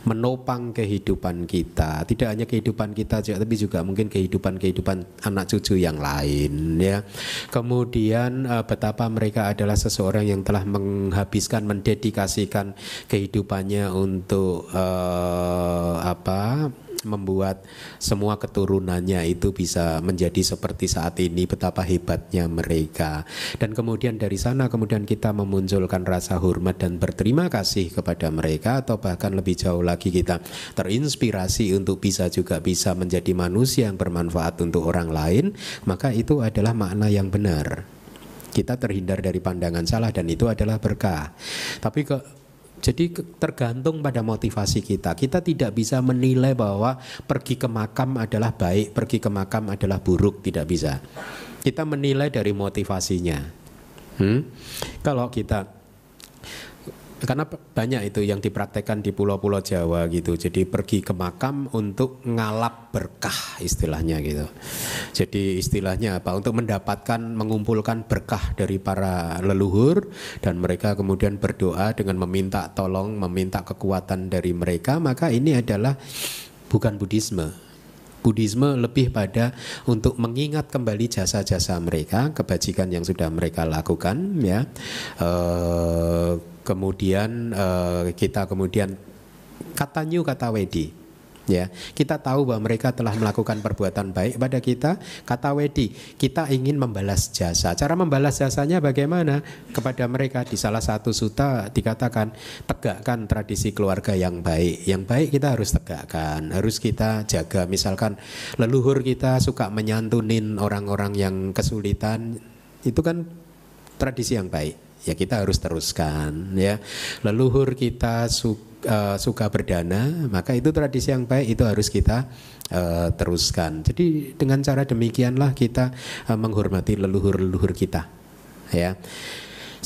menopang kehidupan kita, tidak hanya kehidupan kita tapi juga mungkin kehidupan-kehidupan anak cucu yang lain ya. Kemudian eh, betapa mereka adalah seseorang yang telah menghabiskan mendedikasikan kehidupannya untuk uh, apa membuat semua keturunannya itu bisa menjadi seperti saat ini betapa hebatnya mereka. Dan kemudian dari sana kemudian kita memunculkan rasa hormat dan berterima kasih kepada mereka atau bahkan lebih jauh lagi kita terinspirasi untuk bisa juga bisa menjadi manusia yang bermanfaat untuk orang lain maka itu adalah makna yang benar. Kita terhindar dari pandangan salah dan itu adalah berkah. Tapi ke jadi tergantung pada motivasi kita. Kita tidak bisa menilai bahwa pergi ke makam adalah baik, pergi ke makam adalah buruk, tidak bisa. Kita menilai dari motivasinya. Hmm? Kalau kita karena banyak itu yang dipraktekkan di pulau-pulau Jawa gitu. Jadi pergi ke makam untuk ngalap berkah istilahnya gitu. Jadi istilahnya apa? Untuk mendapatkan mengumpulkan berkah dari para leluhur dan mereka kemudian berdoa dengan meminta tolong, meminta kekuatan dari mereka, maka ini adalah bukan Buddhisme. Buddhisme lebih pada untuk mengingat kembali jasa-jasa mereka, kebajikan yang sudah mereka lakukan, ya. E kemudian uh, kita kemudian kata new kata wedi ya kita tahu bahwa mereka telah melakukan perbuatan baik pada kita. Kata wedi kita ingin membalas jasa. Cara membalas jasanya bagaimana? Kepada mereka di salah satu suta dikatakan tegakkan tradisi keluarga yang baik. Yang baik kita harus tegakkan. Harus kita jaga. Misalkan leluhur kita suka menyantunin orang-orang yang kesulitan itu kan tradisi yang baik ya kita harus teruskan ya leluhur kita su, uh, suka berdana maka itu tradisi yang baik itu harus kita uh, teruskan jadi dengan cara demikianlah kita uh, menghormati leluhur-leluhur kita ya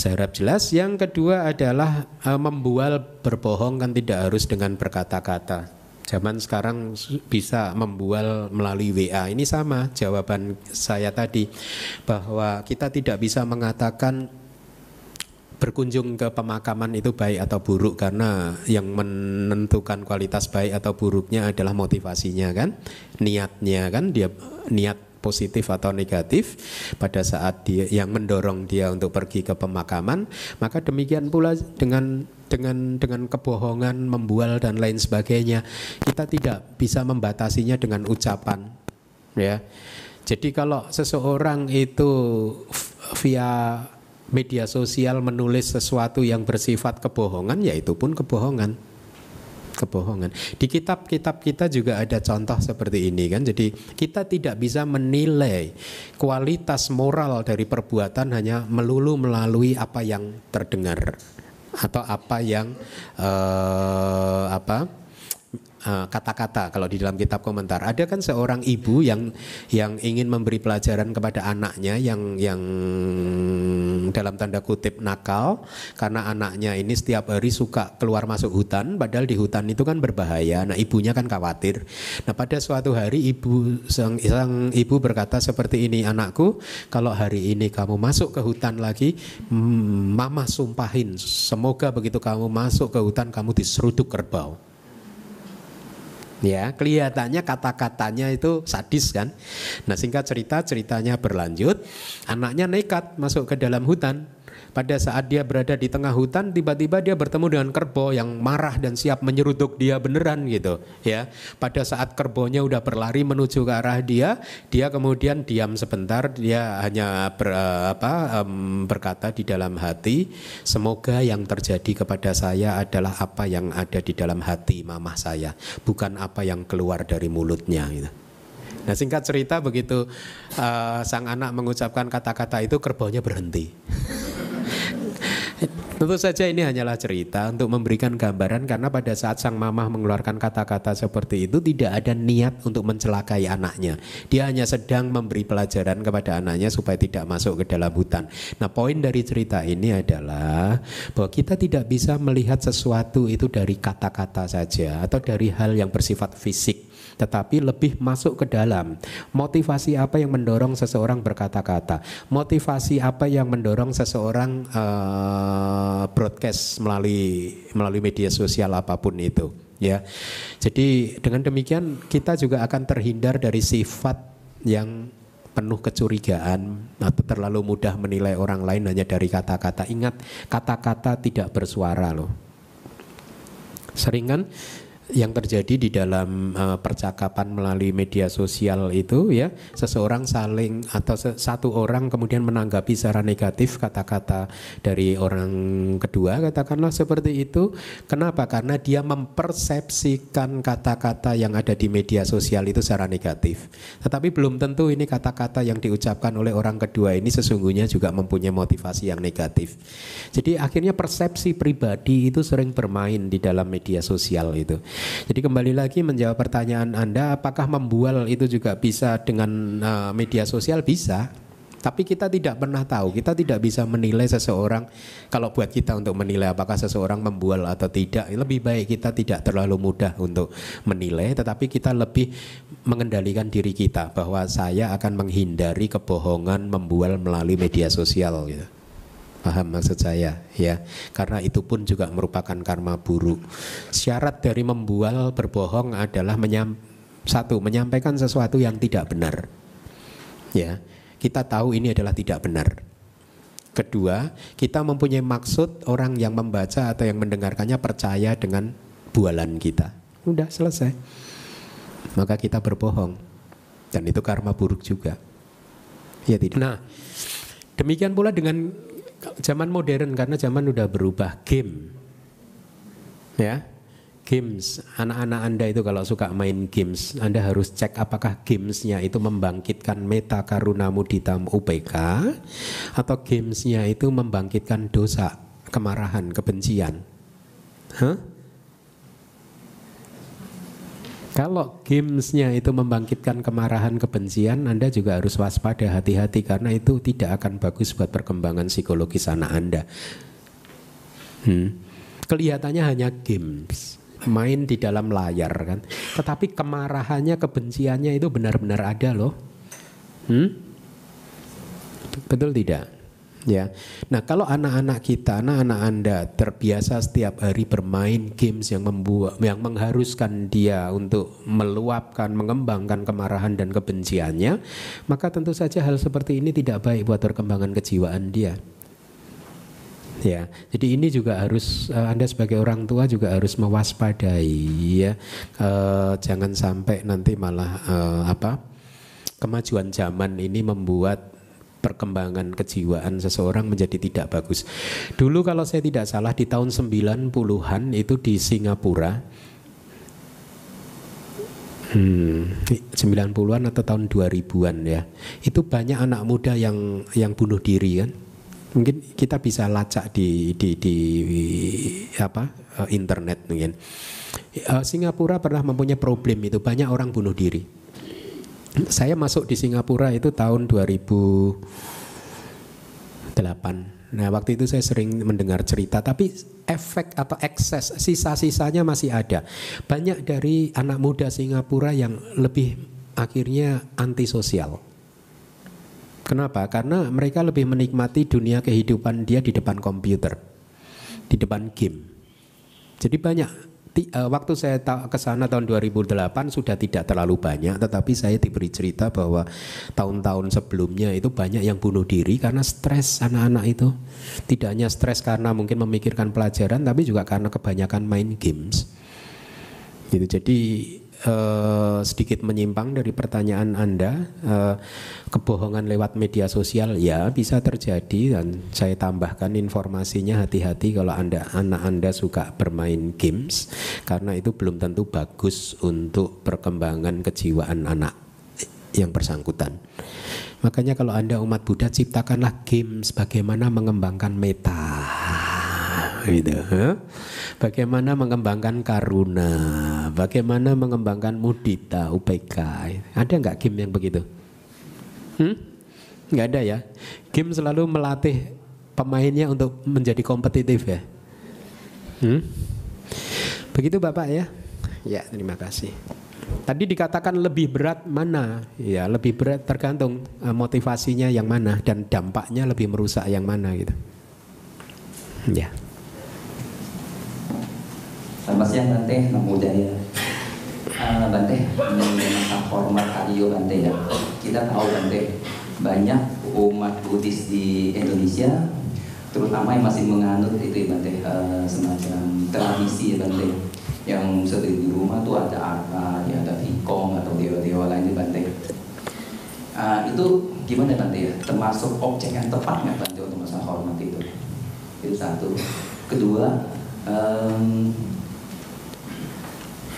saya harap jelas. Yang kedua adalah uh, membual berbohong kan tidak harus dengan berkata-kata. Zaman sekarang bisa membual melalui WA. Ini sama jawaban saya tadi bahwa kita tidak bisa mengatakan berkunjung ke pemakaman itu baik atau buruk karena yang menentukan kualitas baik atau buruknya adalah motivasinya kan? Niatnya kan? Dia niat positif atau negatif pada saat dia yang mendorong dia untuk pergi ke pemakaman. Maka demikian pula dengan dengan dengan kebohongan membual dan lain sebagainya kita tidak bisa membatasinya dengan ucapan ya. Jadi kalau seseorang itu via media sosial menulis sesuatu yang bersifat kebohongan, ya itu pun kebohongan. Kebohongan. Di kitab-kitab kita juga ada contoh seperti ini kan. Jadi kita tidak bisa menilai kualitas moral dari perbuatan hanya melulu melalui apa yang terdengar atau apa yang uh, apa kata-kata uh, kalau di dalam kitab komentar. Ada kan seorang ibu yang yang ingin memberi pelajaran kepada anaknya yang yang dalam tanda kutip nakal karena anaknya ini setiap hari suka keluar masuk hutan padahal di hutan itu kan berbahaya. Nah ibunya kan khawatir. Nah pada suatu hari ibu sang, sang ibu berkata seperti ini anakku kalau hari ini kamu masuk ke hutan lagi mama sumpahin. Semoga begitu kamu masuk ke hutan kamu diseruduk kerbau Ya, kelihatannya kata-katanya itu sadis kan. Nah, singkat cerita ceritanya berlanjut, anaknya nekat masuk ke dalam hutan pada saat dia berada di tengah hutan tiba-tiba dia bertemu dengan kerbau yang marah dan siap menyeruduk dia beneran gitu ya pada saat kerbaunya udah berlari menuju ke arah dia dia kemudian diam sebentar dia hanya ber, apa, um, berkata di dalam hati semoga yang terjadi kepada saya adalah apa yang ada di dalam hati mamah saya bukan apa yang keluar dari mulutnya gitu. Nah singkat cerita begitu uh, sang anak mengucapkan kata-kata itu kerbaunya berhenti. Tentu saja ini hanyalah cerita untuk memberikan gambaran karena pada saat sang mamah mengeluarkan kata-kata seperti itu tidak ada niat untuk mencelakai anaknya. Dia hanya sedang memberi pelajaran kepada anaknya supaya tidak masuk ke dalam hutan. Nah, poin dari cerita ini adalah bahwa kita tidak bisa melihat sesuatu itu dari kata-kata saja atau dari hal yang bersifat fisik tetapi lebih masuk ke dalam. Motivasi apa yang mendorong seseorang berkata-kata? Motivasi apa yang mendorong seseorang uh, broadcast melalui melalui media sosial apa pun itu, ya. Jadi dengan demikian kita juga akan terhindar dari sifat yang penuh kecurigaan atau terlalu mudah menilai orang lain hanya dari kata-kata. Ingat, kata-kata tidak bersuara loh. Seringan yang terjadi di dalam uh, percakapan melalui media sosial itu ya seseorang saling atau satu orang kemudian menanggapi secara negatif kata-kata dari orang kedua katakanlah seperti itu. Kenapa? Karena dia mempersepsikan kata-kata yang ada di media sosial itu secara negatif. Tetapi belum tentu ini kata-kata yang diucapkan oleh orang kedua ini sesungguhnya juga mempunyai motivasi yang negatif. Jadi akhirnya persepsi pribadi itu sering bermain di dalam media sosial itu jadi kembali lagi menjawab pertanyaan Anda, apakah membual itu juga bisa dengan uh, media sosial? Bisa. Tapi kita tidak pernah tahu, kita tidak bisa menilai seseorang kalau buat kita untuk menilai apakah seseorang membual atau tidak. Lebih baik kita tidak terlalu mudah untuk menilai, tetapi kita lebih mengendalikan diri kita bahwa saya akan menghindari kebohongan membual melalui media sosial gitu. Paham maksud saya ya. Karena itu pun juga merupakan karma buruk. Syarat dari membual berbohong adalah menyam, satu menyampaikan sesuatu yang tidak benar. Ya. Kita tahu ini adalah tidak benar. Kedua, kita mempunyai maksud orang yang membaca atau yang mendengarkannya percaya dengan bualan kita. Udah selesai. Maka kita berbohong. Dan itu karma buruk juga. Ya tidak. Nah, demikian pula dengan zaman modern? Karena zaman udah berubah. Game. Ya. Games. Anak-anak anda itu kalau suka main games anda harus cek apakah gamesnya itu membangkitkan meta karuna mudita UPK atau gamesnya itu membangkitkan dosa kemarahan kebencian. Huh? Kalau gamesnya itu membangkitkan kemarahan kebencian, Anda juga harus waspada hati-hati karena itu tidak akan bagus buat perkembangan psikologis anak Anda. Hmm. Kelihatannya hanya games, main di dalam layar kan. Tetapi kemarahannya, kebenciannya itu benar-benar ada loh. Hmm? Betul tidak? Ya, nah kalau anak-anak kita, anak-anak anda terbiasa setiap hari bermain games yang membuat, yang mengharuskan dia untuk meluapkan, mengembangkan kemarahan dan kebenciannya, maka tentu saja hal seperti ini tidak baik buat perkembangan kejiwaan dia. Ya, jadi ini juga harus uh, anda sebagai orang tua juga harus mewaspadai, ya, uh, jangan sampai nanti malah uh, apa kemajuan zaman ini membuat perkembangan kejiwaan seseorang menjadi tidak bagus. Dulu kalau saya tidak salah di tahun 90-an itu di Singapura Hmm, 90-an atau tahun 2000-an ya. Itu banyak anak muda yang yang bunuh diri kan. Mungkin kita bisa lacak di di di apa eh, internet mungkin. Uh, Singapura pernah mempunyai problem itu banyak orang bunuh diri. Saya masuk di Singapura itu tahun 2008. Nah waktu itu saya sering mendengar cerita, tapi efek atau ekses sisa-sisanya masih ada. Banyak dari anak muda Singapura yang lebih akhirnya antisosial. Kenapa? Karena mereka lebih menikmati dunia kehidupan dia di depan komputer, di depan game. Jadi banyak waktu saya ke sana tahun 2008 sudah tidak terlalu banyak tetapi saya diberi cerita bahwa tahun-tahun sebelumnya itu banyak yang bunuh diri karena stres anak-anak itu. Tidak hanya stres karena mungkin memikirkan pelajaran tapi juga karena kebanyakan main games. Gitu. Jadi uh, sedikit menyimpang dari pertanyaan Anda, uh, kebohongan lewat media sosial ya bisa terjadi dan saya tambahkan informasinya hati-hati kalau Anda anak Anda suka bermain games karena itu belum tentu bagus untuk perkembangan kejiwaan anak yang bersangkutan. Makanya kalau Anda umat Buddha ciptakanlah games bagaimana mengembangkan meta gitu. Bagaimana mengembangkan karuna, bagaimana mengembangkan mudita, UPK. Ada nggak game yang begitu? Hmm? Nggak ada ya. Game selalu melatih pemainnya untuk menjadi kompetitif ya. Hmm? Begitu Bapak ya? Ya, terima kasih. Tadi dikatakan lebih berat mana? Ya, lebih berat tergantung uh, motivasinya yang mana dan dampaknya lebih merusak yang mana gitu. Ya. Selamat siang Bante, Namo Buddhaya. Uh, Bante, ini masa hormat Aryo Bante ya. Kita tahu Bante, banyak umat Buddhis di Indonesia, terutama yang masih menganut itu ya Bante, uh, semacam tradisi ya Bante. Yang seperti di rumah tuh ada arpa, ya ada ikong atau dewa-dewa lain ya Bante. Uh, itu gimana Bante ya? Termasuk objek yang tepat nggak Bante untuk masa hormat itu? Itu satu. Kedua, um,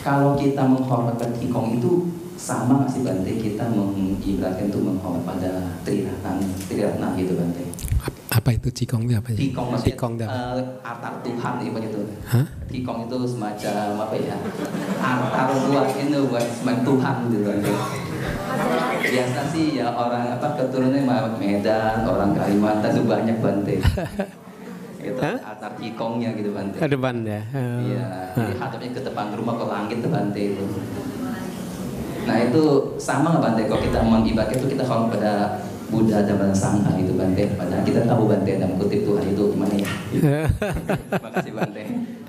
kalau kita menghormatkan kingkong itu sama nggak sih Bante kita mengibaratkan itu menghormat pada triratna triratna gitu Bante apa itu cikong itu apa ya? Cikong maksudnya cikong uh, artar Tuhan itu begitu. Hah? Cikong itu semacam apa ya? Artar buat ini buat semacam Tuhan gitu kan. Biasa sih ya orang apa keturunannya Medan, orang Kalimantan itu banyak Bante. Itu huh? altar kikongnya gitu Bante. Ke depan ya. Iya, oh. hadapnya ke depan rumah ke langit Bante itu. Nah itu sama nggak Bante kalau kita mengibadah itu kita kalau pada Buddha dan Sangha itu Bante. Padahal kita tahu Bante dalam kutip Tuhan itu gimana ya. Terima kasih Bante.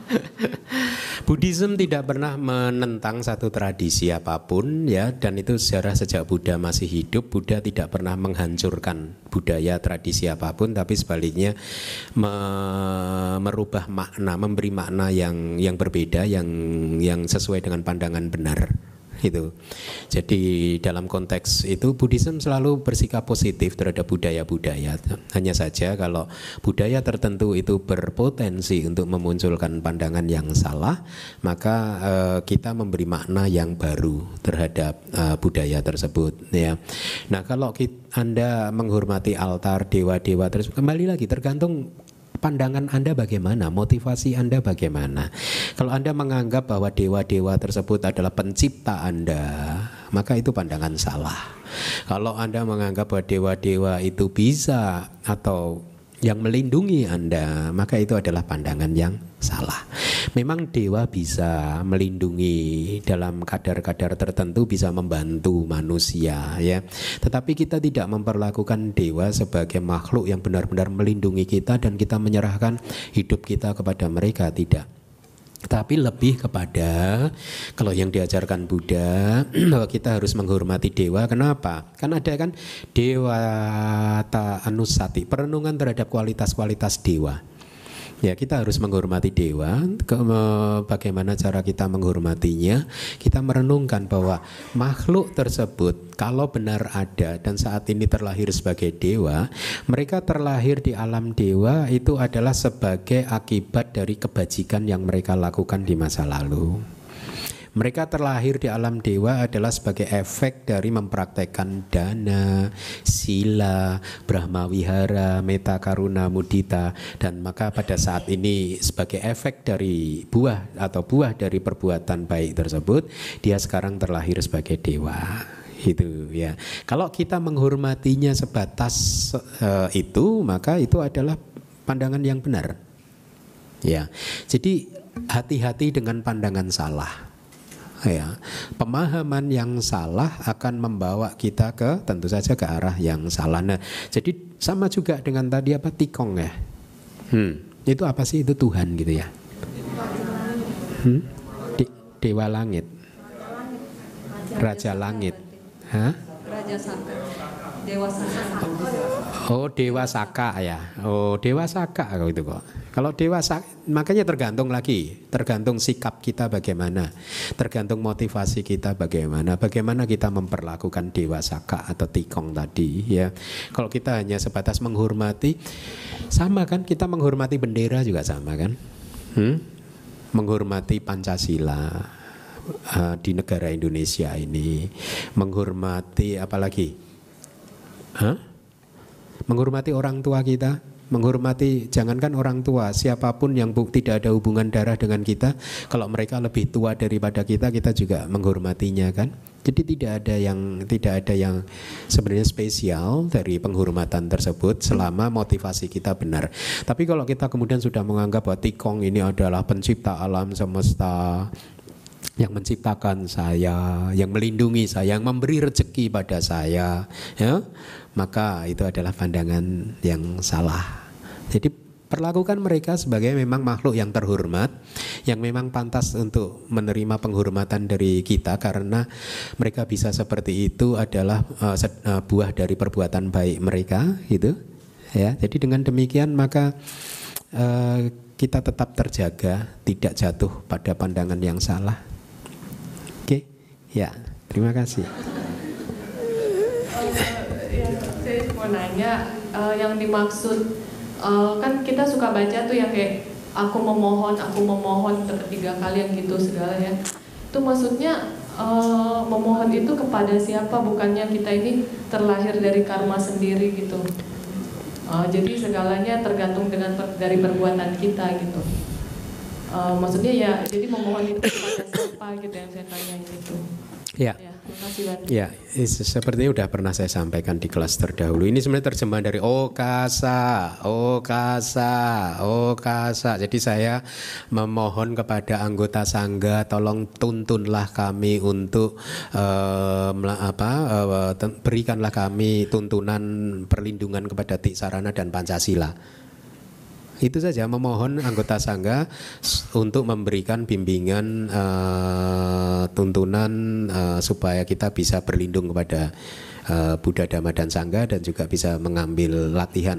Buddhism tidak pernah menentang satu tradisi apa pun ya. Dan itu sejarah sejak Buddha masih hidup Buddha tidak pernah menghancurkan budaya tradisi apa pun tapi sebaliknya me merubah makna memberi makna yang yang berbeda yang yang sesuai dengan pandangan benar gitu. Jadi dalam konteks itu Buddhism selalu bersikap positif terhadap budaya-budaya. Hanya saja kalau budaya tertentu itu berpotensi untuk memunculkan pandangan yang salah, maka uh, kita memberi makna yang baru terhadap uh, budaya tersebut ya. Nah, kalau kita, Anda menghormati altar dewa-dewa terus kembali lagi tergantung pandangan Anda bagaimana? Motivasi Anda bagaimana? Kalau Anda menganggap bahwa dewa-dewa tersebut adalah pencipta Anda, maka itu pandangan salah. Kalau Anda menganggap bahwa dewa-dewa itu bisa atau yang melindungi Anda, maka itu adalah pandangan yang salah. Memang dewa bisa melindungi dalam kadar-kadar tertentu bisa membantu manusia ya. Tetapi kita tidak memperlakukan dewa sebagai makhluk yang benar-benar melindungi kita dan kita menyerahkan hidup kita kepada mereka tidak tapi lebih kepada kalau yang diajarkan Buddha bahwa kita harus menghormati dewa kenapa kan ada kan dewa ta anusati perenungan terhadap kualitas-kualitas dewa Ya kita harus menghormati dewa. Ke, bagaimana cara kita menghormatinya? Kita merenungkan bahwa makhluk tersebut kalau benar ada dan saat ini terlahir sebagai dewa, mereka terlahir di alam dewa itu adalah sebagai akibat dari kebajikan yang mereka lakukan di masa lalu. Mereka terlahir di alam dewa adalah sebagai efek dari mempraktekkan dana, sila, brahma wihara, meta karuna, mudita dan maka pada saat ini sebagai efek dari buah atau buah dari perbuatan baik tersebut dia sekarang terlahir sebagai dewa itu ya. Kalau kita menghormatinya sebatas uh, itu maka itu adalah pandangan yang benar. Ya. Jadi hati-hati dengan pandangan salah ya pemahaman yang salah akan membawa kita ke tentu saja ke arah yang salah. Nah jadi sama juga dengan tadi apa tikong ya? Hmm, itu apa sih? Itu Tuhan gitu ya? Hmm? De dewa langit. Raja langit. Hah? Dewa saka oh dewa saka ya. Oh dewa saka itu kok. Kalau dewasa, makanya tergantung lagi, tergantung sikap kita bagaimana, tergantung motivasi kita bagaimana, bagaimana kita memperlakukan dewasa kak atau tikong tadi ya. Kalau kita hanya sebatas menghormati, sama kan? Kita menghormati bendera juga sama kan, hmm? menghormati Pancasila uh, di negara Indonesia ini, menghormati apalagi, huh? menghormati orang tua kita, menghormati jangankan orang tua siapa pun yang tidak ada hubungan darah dengan kita kalau mereka lebih tua daripada kita kita juga menghormatinya kan jadi tidak ada yang tidak ada yang sebenarnya spesial dari penghormatan tersebut selama motivasi kita benar tapi kalau kita kemudian sudah menganggap bahwa tikong ini adalah pencipta alam semesta yang menciptakan saya, yang melindungi saya, yang memberi rezeki pada saya, ya, maka itu adalah pandangan yang salah. Jadi perlakukan mereka sebagai memang makhluk yang terhormat yang memang pantas untuk menerima penghormatan dari kita karena mereka bisa seperti itu adalah uh, buah dari perbuatan baik mereka gitu ya. Jadi dengan demikian maka uh, kita tetap terjaga tidak jatuh pada pandangan yang salah ya terima kasih saya mau nanya uh, yang dimaksud uh, kan kita suka baca tuh yang kayak aku memohon, aku memohon ketiga kali yang gitu segala ya. Itu maksudnya uh, memohon itu kepada siapa? Bukannya kita ini terlahir dari karma sendiri gitu. Uh, jadi segalanya tergantung dengan per, dari perbuatan kita gitu. Uh, maksudnya ya, jadi memohon itu kepada siapa gitu yang saya tanya gitu. Ya. ya. Ya, seperti sudah pernah saya sampaikan di kelas terdahulu. Ini sebenarnya terjemahan dari Okasa, Okasa, Okasa. Jadi saya memohon kepada anggota sangga, tolong tuntunlah kami untuk uh, apa, uh, berikanlah kami tuntunan perlindungan kepada Tiksarana dan Pancasila. Itu saja. Memohon anggota sangga untuk memberikan bimbingan uh, tuntunan uh, supaya kita bisa berlindung kepada uh, Buddha Dhamma dan Sangga dan juga bisa mengambil latihan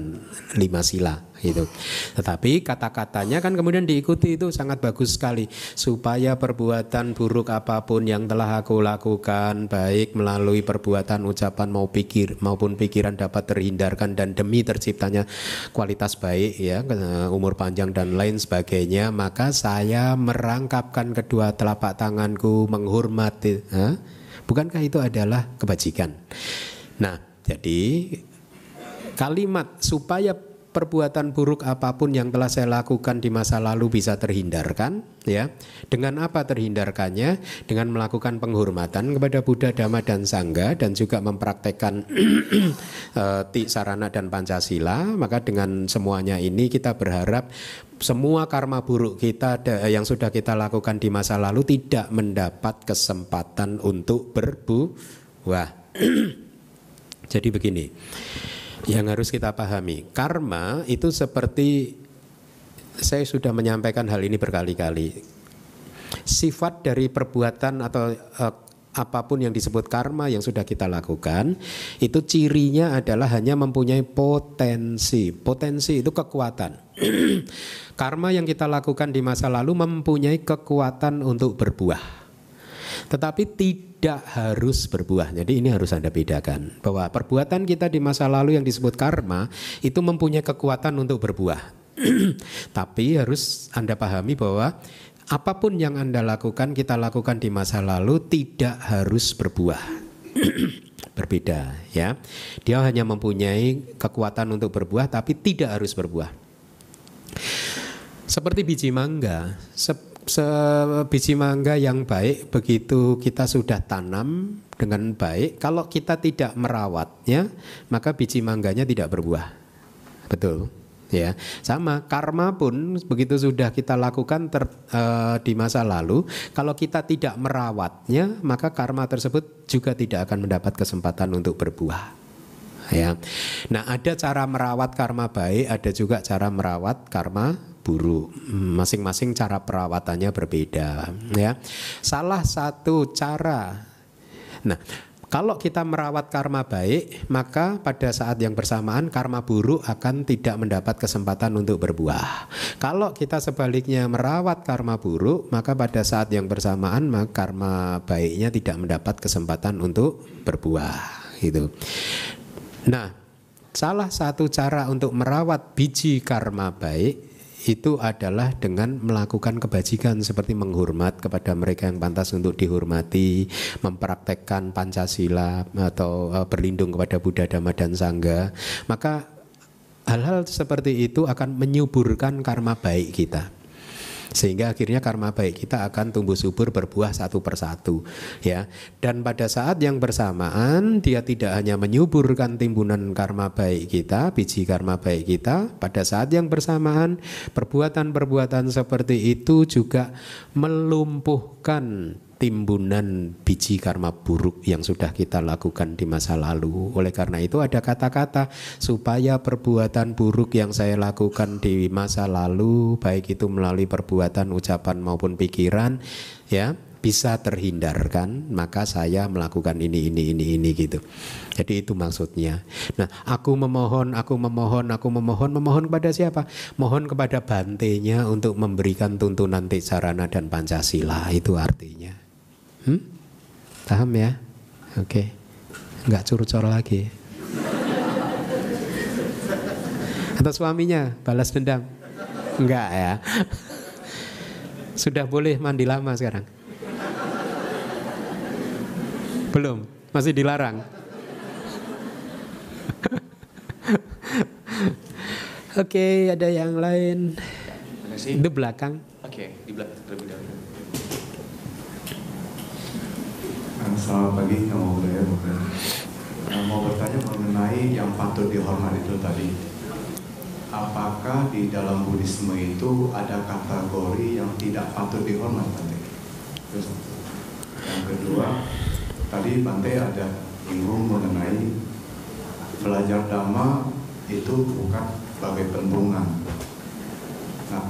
lima sila gitu. Tetapi kata-katanya kan kemudian diikuti itu sangat bagus sekali supaya perbuatan buruk apa pun yang telah aku lakukan baik melalui perbuatan ucapan mau pikir maupun pikiran dapat terhindarkan dan demi terciptanya kualitas baik ya umur panjang dan lain sebagainya maka saya merangkapkan kedua telapak tanganku menghormati ha? Bukankah itu adalah kebajikan? Nah jadi kalimat supaya perbuatan buruk apa pun yang telah saya lakukan di masa lalu bisa terhindarkan ya. Dengan apa terhindarkannya? Dengan melakukan penghormatan kepada Buddha Dhamma dan Sangga dan juga mempraktekkan uh, sarana dan Pancasila. Maka dengan semuanya ini kita berharap semua karma buruk kita yang sudah kita lakukan di masa lalu tidak mendapat kesempatan untuk berbuah. Jadi begini yang harus kita pahami. Karma itu seperti saya sudah menyampaikan hal ini berkali-kali. Sifat dari perbuatan atau uh, apa pun yang disebut karma yang sudah kita lakukan itu cirinya adalah hanya mempunyai potensi. Potensi itu kekuatan. karma yang kita lakukan di masa lalu mempunyai kekuatan untuk berbuah. Tetapi tidak harus berbuah. Jadi ini harus Anda bedakan bahwa perbuatan kita di masa lalu yang disebut karma itu mempunyai kekuatan untuk berbuah. Tapi harus Anda pahami bahwa apa pun yang Anda lakukan, kita lakukan di masa lalu tidak harus berbuah. Berbeda ya. Dia hanya mempunyai kekuatan untuk berbuah tapi tidak harus berbuah. Seperti biji mangga, se biji mangga yang baik begitu kita sudah tanam dengan baik, kalau kita tidak merawatnya, maka biji mangganya tidak berbuah. Betul ya sama karma pun begitu sudah kita lakukan ter, uh, di masa lalu kalau kita tidak merawatnya maka karma tersebut juga tidak akan mendapat kesempatan untuk berbuah ya nah ada cara merawat karma baik ada juga cara merawat karma buruk masing-masing cara perawatannya berbeda ya salah satu cara nah kalau kita merawat karma baik, maka pada saat yang bersamaan karma buruk akan tidak mendapat kesempatan untuk berbuah. Kalau kita sebaliknya merawat karma buruk, maka pada saat yang bersamaan maka karma baiknya tidak mendapat kesempatan untuk berbuah. Gitu. Nah, salah satu cara untuk merawat biji karma baik itu adalah dengan melakukan kebajikan seperti menghormat kepada mereka yang pantas untuk dihormati, mempraktekkan Pancasila atau eh, berlindung kepada Buddha, Dhamma dan Sangha, maka hal-hal seperti itu akan menyuburkan karma baik kita sehingga akhirnya karma baik kita akan tumbuh subur berbuah satu persatu ya. Dan pada saat yang bersamaan dia tidak hanya menyuburkan timbunan karma baik kita biji karma baik kita pada saat yang bersamaan perbuatan-perbuatan seperti itu juga melumpuhkan timbunan biji karma buruk yang sudah kita lakukan di masa lalu. Oleh karena itu ada kata-kata supaya perbuatan buruk yang saya lakukan di masa lalu baik itu melalui perbuatan, ucapan maupun pikiran ya bisa terhindarkan maka saya melakukan ini ini ini ini gitu. Jadi itu maksudnya. Nah, aku memohon, aku memohon, aku memohon, memohon kepada siapa? Mohon kepada bantenya untuk memberikan tuntunan sarana dan Pancasila itu artinya. Hmm? Paham ya? Oke. Okay. Enggak curcor lagi. Atau suaminya balas dendam? Enggak ya. Sudah boleh mandi lama sekarang? Belum, masih dilarang. Oke, okay, ada yang lain. Di belakang. Oke, okay, di belakang terlebih dahulu. Selamat pagi, nama budaya bukan. Nah, mau bertanya mengenai yang patut dihormati itu tadi. Apakah di dalam Buddhisme itu ada kategori yang tidak patut dihormati? Terus, yang kedua, tadi Bante ada bingung mengenai belajar dhamma itu bukan sebagai pentungan. Nah,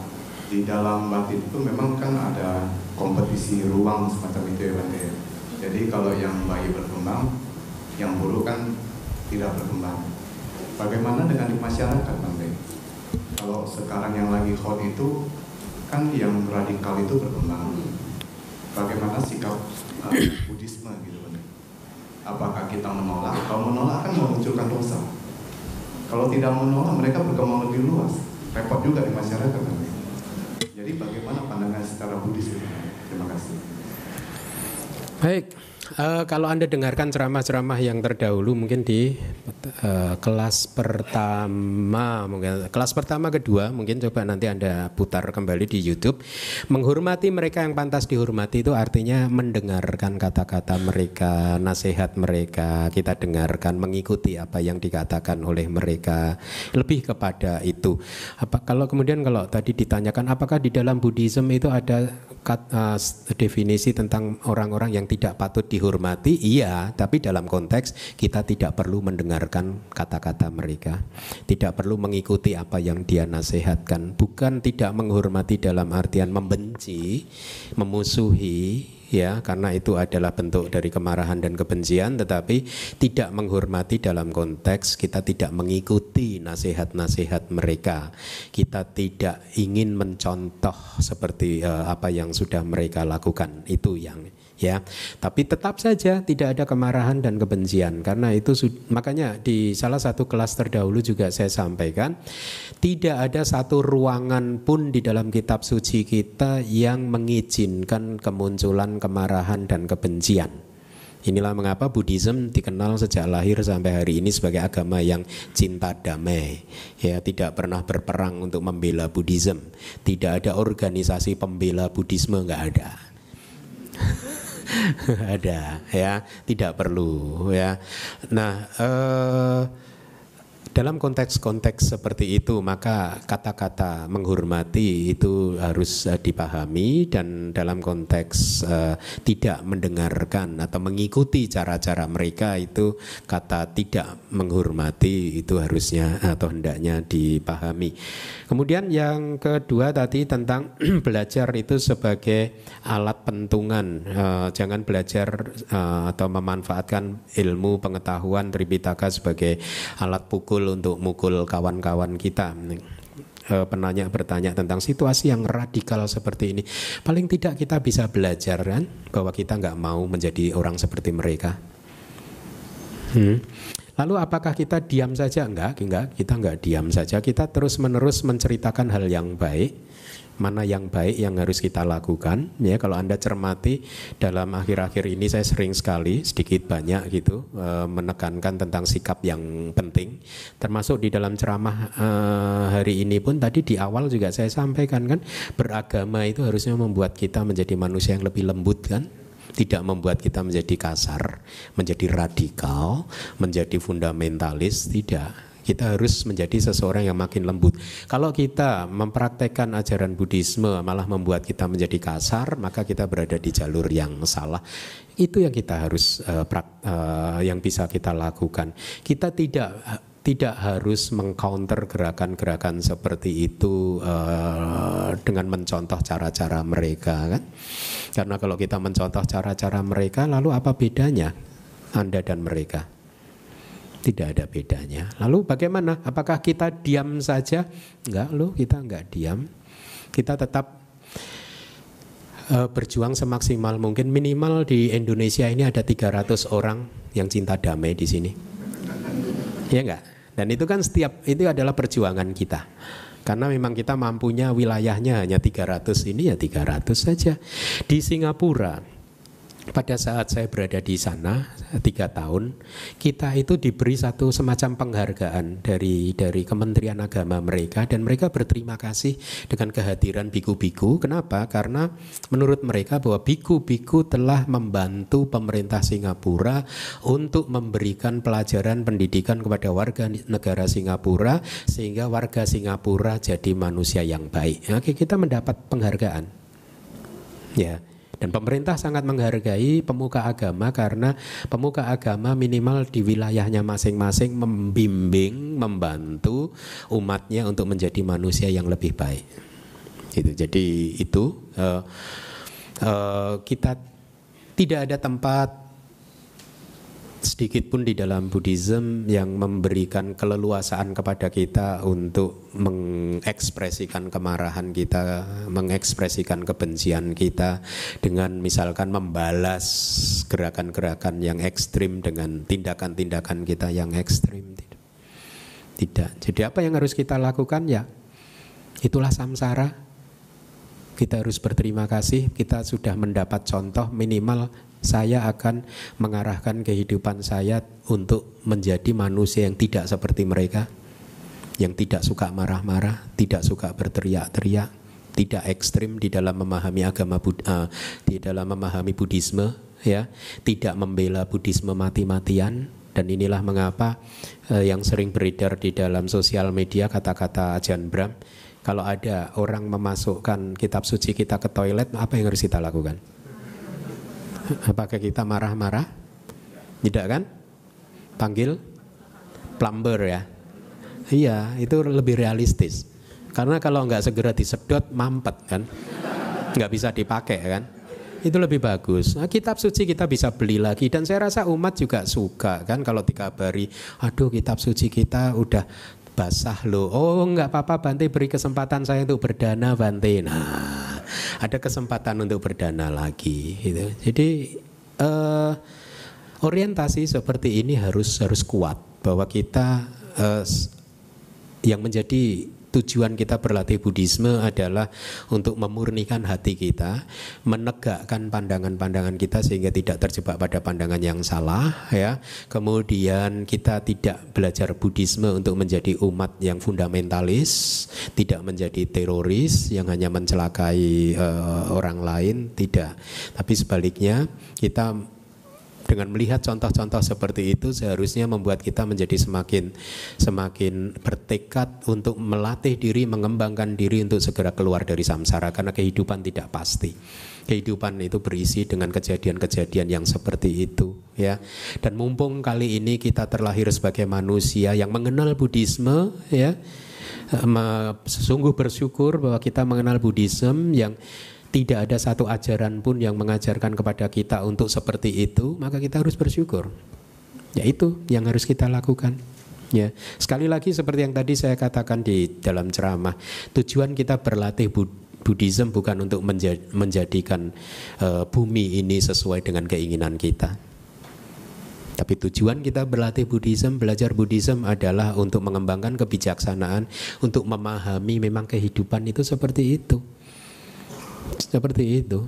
di dalam batin itu memang kan ada kompetisi ruang semacam itu ya Bante jadi kalau yang bayi berkembang, yang buruk kan tidak berkembang. Bagaimana dengan di masyarakat, Bang Ben? Kalau sekarang yang lagi hot itu kan yang radikal itu berkembang. Bagaimana sikap uh, Buddhisme gitu, Bang? Apakah kita menolak? Kalau menolak kan memunculkan dosa. Kalau tidak menolak, mereka berkembang lebih luas. Repot juga di masyarakat, Bang Jadi bagaimana pandangan secara Buddhis? Terima kasih. Baik, uh, kalau Anda dengarkan ceramah-ceramah yang terdahulu mungkin di uh, kelas pertama, mungkin kelas pertama kedua, mungkin coba nanti Anda putar kembali di YouTube. Menghormati mereka yang pantas dihormati itu artinya mendengarkan kata-kata mereka, nasihat mereka, kita dengarkan, mengikuti apa yang dikatakan oleh mereka. Lebih kepada itu. Apa kalau kemudian kalau tadi ditanyakan apakah di dalam Buddhism itu ada kat, uh, definisi tentang orang-orang yang tidak patut dihormati, iya, tapi dalam konteks kita tidak perlu mendengarkan kata-kata mereka, tidak perlu mengikuti apa yang dia nasihatkan, bukan tidak menghormati dalam artian membenci, memusuhi, ya. Karena itu adalah bentuk dari kemarahan dan kebencian. Tetapi tidak menghormati dalam konteks kita tidak mengikuti nasihat-nasihat mereka. Kita tidak ingin mencontoh seperti uh, apa yang sudah mereka lakukan. Itu yang ya. Tapi tetap saja tidak ada kemarahan dan kebencian karena itu makanya di salah satu kelas terdahulu juga saya sampaikan tidak ada satu ruangan pun di dalam kitab suci kita yang mengizinkan kemunculan kemarahan dan kebencian. Inilah mengapa Buddhism dikenal sejak lahir sampai hari ini sebagai agama yang cinta damai. Ya, tidak pernah berperang untuk membela Buddhism. Tidak ada organisasi pembela Buddhisme nggak ada. ada ya. Tidak perlu ya. Nah eh, dalam konteks-konteks seperti itu maka kata-kata menghormati itu harus uh, dipahami dan dalam konteks uh, tidak mendengarkan atau mengikuti cara-cara mereka itu kata tidak menghormati itu harusnya atau hendaknya dipahami. Kemudian yang kedua tadi tentang belajar itu sebagai alat pentungan, uh, jangan belajar uh, atau memanfaatkan ilmu pengetahuan Tripitaka sebagai alat pukul untuk mukul kawan-kawan kita. Eh, penanya bertanya tentang situasi yang radikal seperti ini. Paling tidak kita bisa belajar kan bahwa kita nggak mau menjadi orang seperti mereka. Hmm. lalu apakah kita diam saja? Enggak enggak kita enggak diam saja. Kita terus menerus menceritakan hal yang baik mana yang baik yang harus kita lakukan. Ya kalau anda cermati dalam akhir-akhir ini saya sering sekali sedikit banyak gitu e, menekankan tentang sikap yang penting. Termasuk di dalam ceramah e, hari ini pun tadi di awal juga saya sampaikan kan beragama itu harusnya membuat kita menjadi manusia yang lebih lembut kan. Tidak membuat kita menjadi kasar, menjadi radikal, menjadi fundamentalis, tidak kita harus menjadi seseorang yang makin lembut. Kalau kita mempraktekkan ajaran Buddhisme malah membuat kita menjadi kasar, maka kita berada di jalur yang salah. Itu yang kita harus uh, prak, uh, yang bisa kita lakukan. Kita tidak tidak harus mengcounter gerakan-gerakan seperti itu uh, dengan mencontoh cara-cara mereka kan. Karena kalau kita mencontoh cara-cara mereka lalu apa bedanya Anda dan mereka? Tidak ada bedanya. Lalu bagaimana? Apakah kita diam saja? Enggak loh, kita enggak diam. Kita tetap uh, berjuang semaksimal mungkin. Minimal di Indonesia ini ada 300 orang yang cinta damai di sini. Ya enggak? Dan itu kan setiap itu adalah perjuangan kita. Karena memang kita mampunya wilayahnya hanya 300 ini ya 300 saja. Di Singapura pada saat saya berada di sana tiga tahun, kita itu diberi satu semacam penghargaan dari dari Kementerian Agama mereka dan mereka berterima kasih dengan kehadiran biku-biku. Kenapa? Karena menurut mereka bahwa biku-biku telah membantu pemerintah Singapura untuk memberikan pelajaran pendidikan kepada warga negara Singapura sehingga warga Singapura jadi manusia yang baik. Oke, kita mendapat penghargaan. Ya. Dan pemerintah sangat menghargai pemuka agama karena pemuka agama minimal di wilayahnya masing-masing membimbing, membantu umatnya untuk menjadi manusia yang lebih baik. Gitu. Jadi itu uh, uh, kita tidak ada tempat sedikit pun di dalam Buddhism yang memberikan keleluasaan kepada kita untuk mengekspresikan kemarahan kita, mengekspresikan kebencian kita dengan misalkan membalas gerakan-gerakan yang ekstrim dengan tindakan-tindakan kita yang ekstrim. Tidak. Jadi apa yang harus kita lakukan ya? Itulah samsara. Kita harus berterima kasih, kita sudah mendapat contoh minimal saya akan mengarahkan kehidupan saya untuk menjadi manusia yang tidak seperti mereka, yang tidak suka marah-marah, tidak suka berteriak-teriak, tidak ekstrim di dalam memahami agama uh, di dalam memahami Buddhisme, ya, tidak membela Buddhisme mati-matian. Dan inilah mengapa uh, yang sering beredar di dalam sosial media kata-kata Ajahn Brahm, kalau ada orang memasukkan kitab suci kita ke toilet, apa yang harus kita lakukan? Apakah kita marah-marah? Tidak kan? Panggil plumber ya. Iya, itu lebih realistis. Karena kalau nggak segera disedot mampet kan, nggak bisa dipakai kan. Itu lebih bagus. Nah, kitab suci kita bisa beli lagi dan saya rasa umat juga suka kan kalau dikabari, aduh kitab suci kita udah basah loh. Oh nggak apa-apa Bante beri kesempatan saya untuk berdana Bante. Nah ada kesempatan untuk berdana lagi gitu. Jadi uh, orientasi seperti ini harus harus kuat bahwa kita uh, yang menjadi tujuan kita berlatih Buddhisme adalah untuk memurnikan hati kita, menegakkan pandangan-pandangan kita sehingga tidak terjebak pada pandangan yang salah ya. Kemudian kita tidak belajar Buddhisme untuk menjadi umat yang fundamentalis, tidak menjadi teroris yang hanya mencelakai uh, orang lain, tidak. Tapi sebaliknya kita dengan melihat contoh-contoh seperti itu seharusnya membuat kita menjadi semakin semakin bertekad untuk melatih diri, mengembangkan diri untuk segera keluar dari samsara karena kehidupan tidak pasti. Kehidupan itu berisi dengan kejadian-kejadian yang seperti itu ya. Dan mumpung kali ini kita terlahir sebagai manusia yang mengenal Buddhisme ya. Sesungguh bersyukur bahwa kita mengenal Buddhisme yang tidak ada satu ajaran pun yang mengajarkan kepada kita untuk seperti itu, maka kita harus bersyukur. Ya itu yang harus kita lakukan. Ya, sekali lagi seperti yang tadi saya katakan di dalam ceramah, tujuan kita berlatih Buddhism bukan untuk menjadikan uh, bumi ini sesuai dengan keinginan kita. Tapi tujuan kita berlatih Buddhism, belajar Buddhism adalah untuk mengembangkan kebijaksanaan, untuk memahami memang kehidupan itu seperti itu. Seperti itu.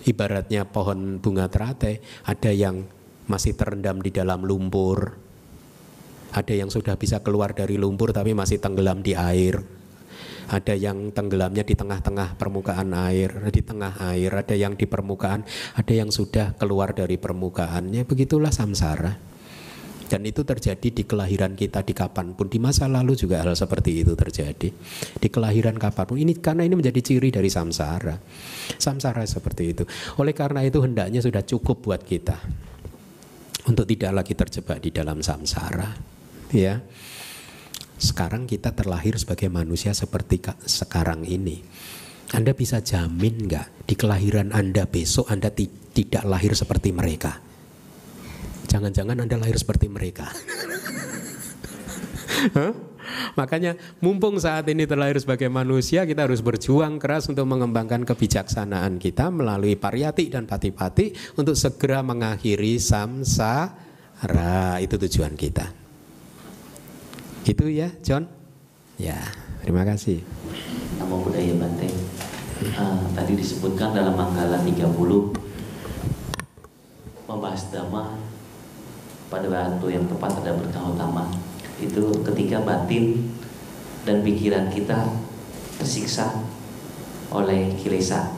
Ibaratnya pohon bunga teratai, ada yang masih terendam di dalam lumpur. Ada yang sudah bisa keluar dari lumpur tapi masih tenggelam di air. Ada yang tenggelamnya di tengah-tengah permukaan air, di tengah air, ada yang di permukaan, ada yang sudah keluar dari permukaannya. Begitulah samsara. Dan itu terjadi di kelahiran kita di kapan pun. Di masa lalu juga hal seperti itu terjadi. Di kelahiran kapan pun. Ini karena ini menjadi ciri dari samsara. Samsara seperti itu. Oleh karena itu hendaknya sudah cukup buat kita. Untuk tidak lagi terjebak di dalam samsara. Ya. Sekarang kita terlahir sebagai manusia seperti sekarang ini. Anda bisa jamin nggak di kelahiran Anda besok Anda tidak lahir seperti mereka? Jangan-jangan Anda lahir seperti mereka. Makanya mumpung saat ini terlahir sebagai manusia kita harus berjuang keras untuk mengembangkan kebijaksanaan kita melalui pariyati dan pati-pati untuk segera mengakhiri samsara. Itu tujuan kita. Itu ya John? Ya, terima kasih. Namo Buddhaya Bante. Uh, tadi disebutkan dalam Manggala 30 membahas dhamma pada waktu yang tepat ada berkah utama. Itu ketika batin dan pikiran kita tersiksa oleh kilesa.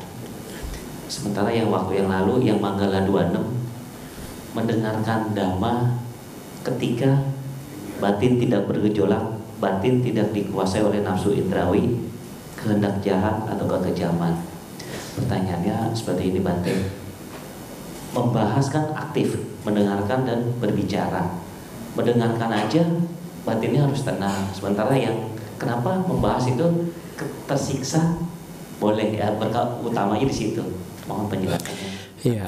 Sementara yang waktu yang lalu yang Manggala 26 mendengarkan dhamma ketika batin tidak bergejolak batin tidak dikuasai oleh nafsu indrawi kehendak jahat atau kekejaman pertanyaannya seperti ini Bante membahas kan aktif, mendengarkan dan berbicara. Mendengarkan aja batinnya harus tenang. Sementara yang kenapa membahas itu tersiksa boleh ya berkah utamanya di situ. Mohon penjelasannya. Iya,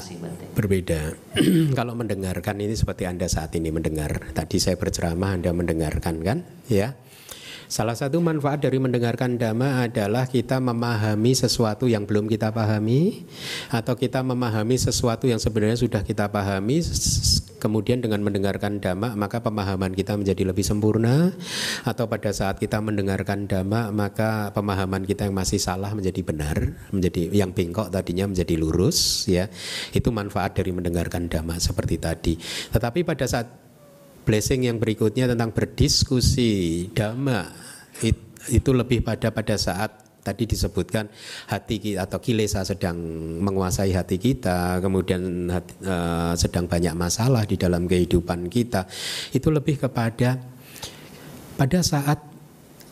berbeda. Kalau mendengarkan ini seperti Anda saat ini mendengar. Tadi saya berceramah, Anda mendengarkan kan? Ya. Salah satu manfaat dari mendengarkan dhamma adalah kita memahami sesuatu yang belum kita pahami atau kita memahami sesuatu yang sebenarnya sudah kita pahami kemudian dengan mendengarkan dhamma maka pemahaman kita menjadi lebih sempurna. Atau pada saat kita mendengarkan dhamma maka pemahaman kita yang masih salah menjadi benar menjadi yang bengkok tadinya menjadi lurus ya. Itu manfaat dari mendengarkan dhamma seperti tadi. Tetapi pada saat blessing yang berikutnya tentang berdiskusi dhamma itu lebih pada pada saat tadi disebutkan hati kita atau kilesa sedang menguasai hati kita, kemudian uh, sedang banyak masalah di dalam kehidupan kita, itu lebih kepada pada saat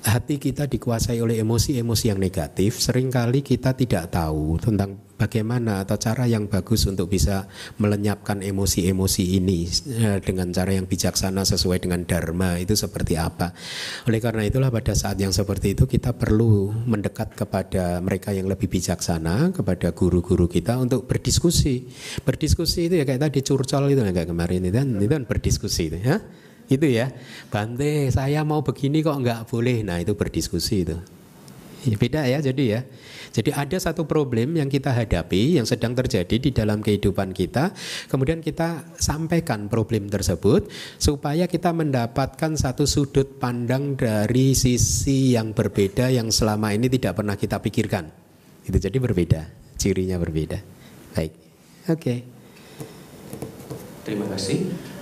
hati kita dikuasai oleh emosi-emosi yang negatif, sering kali kita tidak tahu tentang bagaimana atau cara yang bagus untuk bisa melenyapkan emosi-emosi ini eh, dengan cara yang bijaksana sesuai dengan dharma itu seperti apa. Oleh karena itulah pada saat yang seperti itu kita perlu mendekat kepada mereka yang lebih bijaksana, kepada guru-guru kita untuk berdiskusi. Berdiskusi itu ya kayak tadi curcol itu kayak kemarin itu kan, itu kan berdiskusi itu ya itu ya Bante saya mau begini kok nggak boleh nah itu berdiskusi itu Ya, beda ya jadi ya. Jadi ada satu problem yang kita hadapi yang sedang terjadi di dalam kehidupan kita, kemudian kita sampaikan problem tersebut supaya kita mendapatkan satu sudut pandang dari sisi yang berbeda yang selama ini tidak pernah kita pikirkan. Itu jadi berbeda, cirinya berbeda. Baik. Oke. Terima kasih.